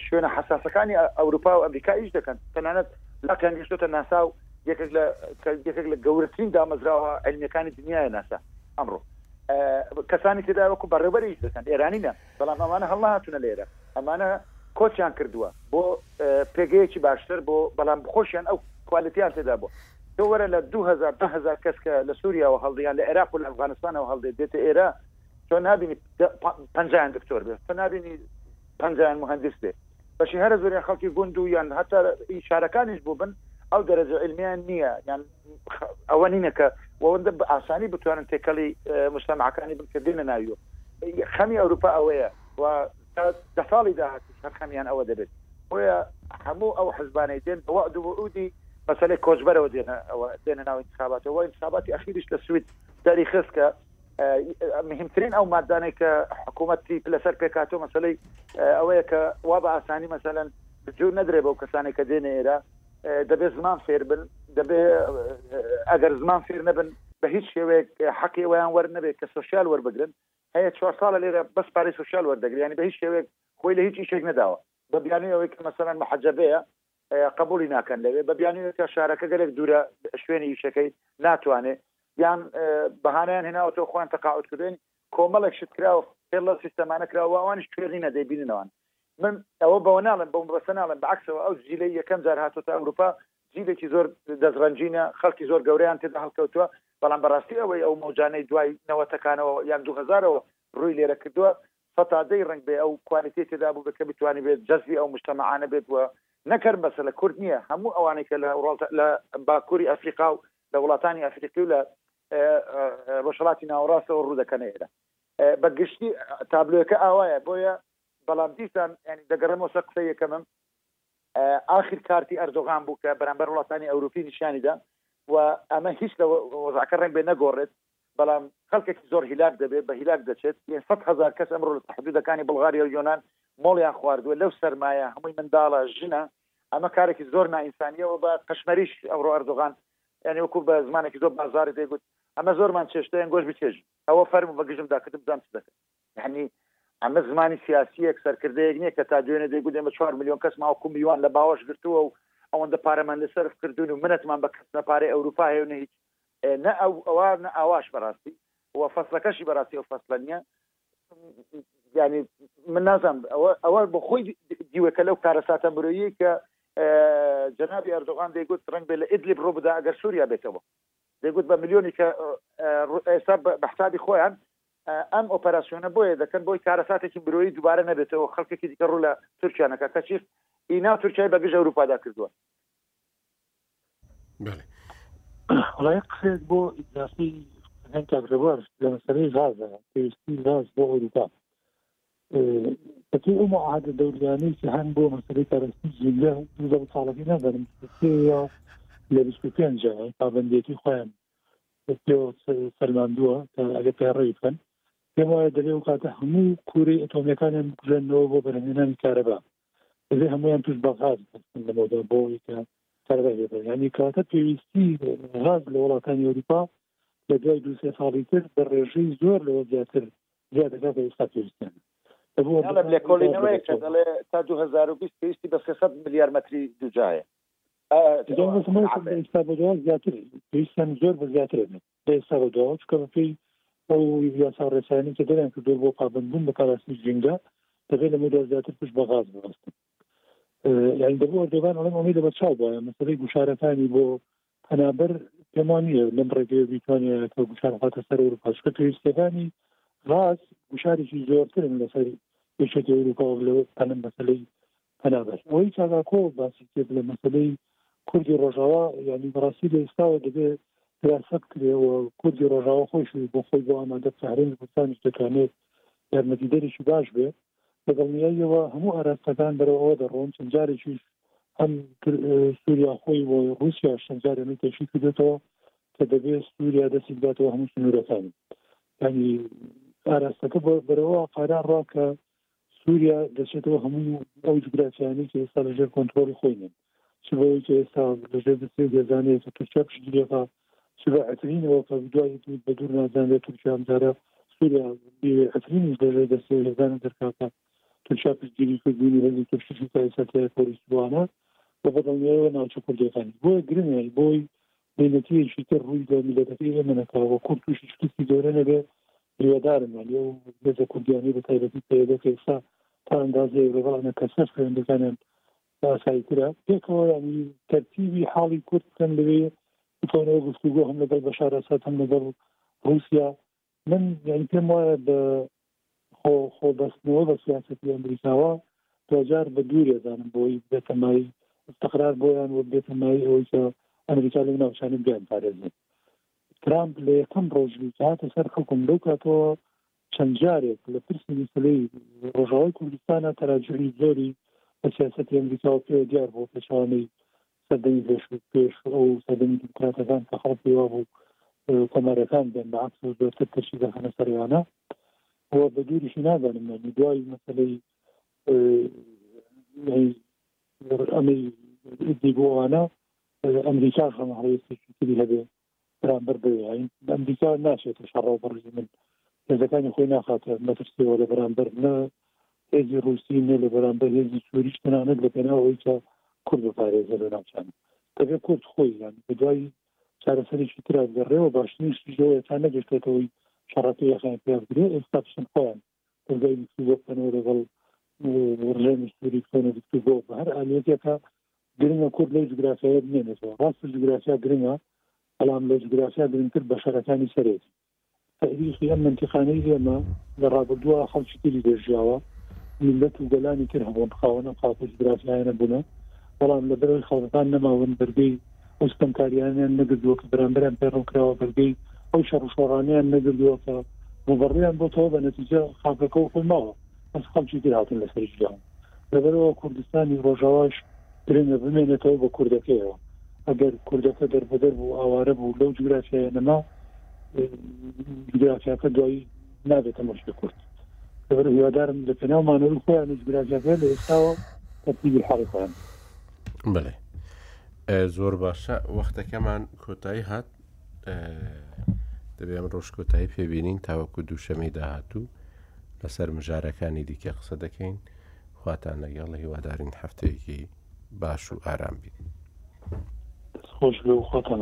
شوێنە حساسەکانی ئەوروپا و ئەمریکا ئیش دەکەن تەنانەت لاقیان گەشتۆتە ناسا و یەکێک لە یەکێک لە گەورەترین دامەزراوە علمیەکانی دنیاە ناسا ئەمڕۆ کەسانی تێدا وەکو بەڕێوبەریش دەکەن ئێرانی نە بەڵام ئەوانە هەڵنەهاتوونە لێرە، ئەمانە کۆچیان کردووە بۆ پێگەیەکی باشتر، بۆ بەڵام خۆشیان ئەو کوالێتیان تێدا بووە. تۆ وەرە لە دوو هەزار، دە هەزار کەس کە لە سووریاوە هەڵدێ یان لە عێراق و لە ئەفغانستانەوە هەڵدێ دێتە ئێرە، تۆ نابینی پەنجایان دکتۆر بێ، تۆ نابینی پەنجایان موهەندیس بێ. بەشی هەرە زۆریان خەڵکی گوند و یان هەتا شارەکانیش بووبن، ئەو دەرەجە عیلمییان نییە یان. ئەوە نینە کە وەوەندە بە ئاسانی بتوانن تێکەڵی مشتمەکانی بکردێنە ناویۆ خەمی ئەوروپا ئەوەیە و دە ساڵی داهات هەر خەمیان ئەوە دەبێت بۆیە هەموو ئەو حزبانەی دێن بەوە دوودی مەسلەی کۆچبەرەوە دێنە ئەوە دێنە ناو انتخاباتەوە انتخاباتی ئەخیریش لە سوید داری خست کە مهمترین ئەو مادانەی کە حکوومەتی لەسەر پێکاتۆ مەسلەی ئەوەیە کە وا بە ئاسانی مەسەەن جوور نەدرێ بەو کەسانی کە دێنە ئێرە دەبێت زمان فێربن دەبێ ئەگەر زمان فێر نەبن بە هیچ شێوەیەک حەقی ویان وەرنەبێت کە سوسیال وەربگرن هەیە چوار ساڵە لێرە بەس پارەی سوسیال وەردەگریانی بە هیچ شێوەیەک خۆی لە هیچ شێک نەداوە بە بیانویەوەی کە مەسەرەن محەجەبەیە قبولی ناکەن لەوێ بە بیانویەکە شارەکە گەلێک دوورە شوێنی ئیشەکەی ناتوانێت یان بەهانیان هێناوەەوە خۆیان تەقاوت کردێن کۆمەڵێک شت کراوە فێر لەو سیستەمانە کراوە و ئەوانیش کوێر نینە دەیبیننەوان من ئەوە بەوە ناڵێم بەو مەبەستە ناڵێم بە عەکسەوە ئەو جیلەی یەکەم جار هاتۆتە ئەوروپا جیلێکی زۆر دەستڕەنجینە خەڵکی زۆر گەورەیان تێدا هەڵکەوتووە بەڵام بەڕاستی ئەوەی ئەو مەوجانەی دوای نەوەتەکانەوە یان دوو هەزارەوە ڕووی لێرە کردووە سەتا دەی ڕەنگ بێ ئەو کوالیتی تێدا بوو بێت کە بتوانی بێت جەزبی ئەو مشتەمەعانە بێت و نەک هەر بەسە لە کورد نییە هەموو ئەوانەی کە لە وڵاتە لە باکووری ئەفریقا و لە وڵاتانی ئەفریقی و لە ڕۆژهەڵاتی ناوەڕاستەوە ڕوودەکەنە ئێرە بە گشتی تابلۆەکە ئاوایە بۆیە بەڵام دیسان ینی دەگەڕێمەوە سەر قسە یەکەمم ئاخر کارتی ئەردۆغان بوو کە بەرامبەر وڵاتانی ئەوروپی نیشانیدا و ئەمە هیچ لە وەزعکە ڕێک بێ نەگۆڕێت بەڵام خەڵکێکی زۆر هیلاک دەبێت بە هیلاک دەچێت یان سە هزار کەس ئەمڕۆ لە تحدودەکانی بڵغاریا و یۆناان مۆڵیان خواردووە لەو سەرمایە هەمووی منداڵە ژنە ئەمە کارێکی زۆر نائینسانیەوە بە قشمەریش ئەوڕۆ ئەردوغان یانی وەکو بە زمانێکی زۆر بازاری دەیگوت ئەمە زۆرمان چێشتە یان گۆش بچێژی ئەوە فەرموو بە گژم داکردم بزانم چ دەکەن یعنی ئەمە زمانی سیاسیەک سەرکردەیەک نییە کە تا دوێنێ دەیگوت ئێمە چوار میلیۆن کەسمان وەکو میوان لە باوەش گرتووە و ئەوەندە پارەمان لە سەرف کردوون و منەتمان بە کەسنە پارەی ئەوروپا هەیە و نە هیچ نە ئەو ئەوە نە ئاواش بەڕاستی و فەسلەکەشی بەڕاستی ئەو فەسلە نییە ینی من نازانم ئەوە ئەوە بە خۆی دیوەکە لەو کارەساتە مرۆیی کە جنابی ئەردۆغان دەیگوت ڕنگ بێ لە ئیدلی بڕۆ بدا ئەگەر سووریا بێتەوە دەگوت بە ملیۆنی کە ئێستا بە حسابی خۆیان ئەم ئۆپەراسسیۆنە بۆیە دەکەن بۆی کارەساتێکی برۆیی دووبارە نەبێتەوە خەڵکێکی دیکە ڕوو لە تورکیانەکە کەچی ئینا تورکای بەگژ ئەوروپادا کردووە ڕای قسێک بۆ ئیدراسی کاکرەوار لە مەسەرەی غازە پێویستی غاز بۆ ئەوروپا پەتی ئەو معاهدە دەوریانەی کە هەن بۆ مەسەرەی پەرستی جیلە دوزە ساڵەکەی نازانم یا لە بیست و پێنج پابندێتی خۆیان فەرماندووە ئەگە پێڕی بکەن پێم وایە دەبێ و کاتە هەموو کوورەی ئەتۆمیەکانیان بکوژێنەوە بۆ بەرهێنانی کارەبا دەبێ هەمویان توش بە غاز بن لەمەودا بۆ ئەوەیکە کارەبای لێ بەرێ یانی کەواتە پێویستی غاز لە وڵاتانی ئەوروپا لە دوای دو سێ ساڵی تر بە ڕێژەی زۆر لەوە زیاتر زیاد دەکات لە ئێستا پێویستیان هەڵم لە کۆلینەوەی کە دەڵێ تا 2020 پێویستی بە 300 ملیار مەتری دوجایە ئێستا بە زیاتر پێویستیان زۆر بە زیاتر بێت لە ئێستا بەدواوە، چونکە بەپێی ئەو یاسا و ڕێسایانەی کە دەریانکردووە بۆ پابەندبوون بە پاراستنی ژینگە، دەبێت لەمەودا زیاتر پشت بە غاز ببەستن. یانی دەبوو ئەردۆگان ئەڵێم ئەوەی لەبەرچاو بوایە مەسەلەی گوشارەکانی بۆ پەنابەر پێم وا نییە لەم ڕێگەیە بیتوانێت کە گوشار بخاتە سەر ئەوروپا، چونکە پێویستییەکانی غاز گوشارێکی زۆرترن لەسەر یەکێتی ئەوروپا لەوەی پەنە مەسەلەی پەنابەر. ئەوەی کاک ئاکۆ باسی کرد لە مەسەلەی کوردی ڕۆژاوا یانی بەڕاستی لە ئیستاوە دەبێ دراسە بکرێ و کوردی ڕۆژاوا خۆیشی بۆ خۆی بۆ ئامادە بکا هەرێمی کوردستانیش دەتوانێ یارمەتیدەرێکی باش بێ بەدڵنیاییەوە هەموو ئاراستەکان بەرەو ئەوە دەڕۆن چەند جارێکیش هەم سوریا خۆی و ڕوسیاش چەند جارێ من تێشی کردێتەوە کە دەبێ سوریا دەستی بداتەوە هەموو سنوورەکانی ینی ئاراستەکە بەرەوە قاران ڕا کە سووریا دەچێتەوە هەموو ئەو جوگرافیانەی کە ئێستا لە ژێر کۆنترۆڵی خۆی نین، چ بەوەی کە ئێستا لە ژێر دەستی ئەو هێزانەیە کە تورکیا پشتگیرییەکە، چ بە عەفرینەوە کە دوای دوور بە دوور نازانرێت تورکیا ئەم جارە سووریا بیەوێت عەفرینیش لە ژێر دەستی ئەو هێزانە دەرکات کە تورکیا پشتگیری کردوون و هێزی تورکیشی تا ئێستا تیای خۆری سووڕانە و بە دڵنیایەوە ناوچە کوردییەکانیش. بۆیە گرنگە بۆی مێینەتیەکی تر ڕووی لە میلەتەکەی ئێمە نەکا وە کورد تووشی شکستی گەورە نەبێ هیوادارم یان ئەو هێزە کوردیانی بە تایبەتی پەیەدە کە ئێستا تا ئەندازە ئێرۆبانە کە سەر خوێندەکانیان ئاساییترە پێکەوە ینی تەرتیبی حاڵی کورد بکەن لەوێ بتوانەوە گفتوگۆ هەم لەگەڵ بەشار ئەسات هەم لەگەڵ رووسیا من یعنی پێم وایە بە خۆ خۆ بەستنەوە بە سیاستی ئەمریکاوە تۆجار بە دوورێ دانم بۆی بێتەمایی استقرار بۆیان و بێتەمایی ئەوەی کە ئەمریکا لەو ناوچانە بیان پارێزێت ترامپ لە یەکەم ڕۆژی هاتە سەر حکوم لەو کاتەوە چەند جارێک لە پرسی میسلەی ڕۆژاوای کوردستانە تەراجوی زۆری بە سیاستی ئەمریکا و پێوە دیار بۆ پێچوانەی سەردەمی پێش و پێش ئەو سەردەمی دیموکراتەکان کە خەڵک پێی وابوو کۆمارەکان بێن بە عەکس و زۆرتر ترشی دەخەنە سەر ئێوانە و بە دووریشی نازانم یانی دوای مەسەلەی ئەمەی دیبووانە ئەمریکاش هەمە هەڵوێستێکی تری هەبێ بەرامبەر بە ئێران ئەمریکا ناچێتە شەڕەوە بە ڕێزی من هێزەکانی خۆی ناخاتە مەترسیەوە لە بەرامبەر نە هێزی ڕووسی نە لە بەرامبەر هێزی سووریش تەنانەت لە پێناوەی کە کورد بپارێزە لە ناوچان دەبێت کورد خۆی یان بە دوای چارەسەرێکی ترا گەڕێەوە باشترین شتیشەوەیە تا نەگەشتێتەوەی شەڕەکە یەخیان پێ بگرێ ئێستا بچن خۆیان سزای گفتو بۆ پەنەوە لەگەڵ ڕژێمی سوری بکەنە گفتو بۆ بە هەر ئالیەتێکە گرنگە کورد لەو جوگرافیایە بمێنێتەوە ڕاست جوگرافیا گرنگە بەڵام لە جوگرافیا گرنگتر بە شەرەکانی سەرێت تاریخی ئەم منتیقانەی ئێمە لە ڕابردووە خەڵکی تری دەژیاوە میلەت و گەلانی تر هەبوون خاوەنە خاکە جوگرافیایانە بوونە بەڵام لە بەرەوەی خەڵکەکان نەماون بەرگەی ئەو ستەمکاریانەیان نەگردووە کە بەرامبەریان پەیڕەو کراوە بەرگەی ئەو شەڕ و شۆڕانەیان نەگردووە کە ڕووبەڕوویان بۆتەوە بە نەتیجە خاکەکە و خۆی ماوە بەس خەڵکی تر هاتن لەسەر ژیان لەبەرەوە کوردستانی ڕۆژاواش گرنگە بمێنێتەوە بە کوردەکەیەوە ئەگەر کوردەکە دەربەدەر بوو ئاوارە بوو لەو جوگرافیایە نەما جوگرافیاکە دوایی نابێتە مەشی کورد لەبەر هیوادارم لە پێناو مانەوەی خۆیان و جوگرافیاکە لە ئێستاوە تەرتیبی حاڵی خۆیان بڵێ زۆر باشە وەختەکەمان کۆتایی هات دەبێم ڕۆژ کۆتایی پێبینین تاوەکو دووشەمەی داهاتوو لەسەر مژارەکانی دیکە قسە دەکەین خواتان لەگەڵ هیوادارین هەفتەیەکی باش و ئارام بیت خۆش خۆتان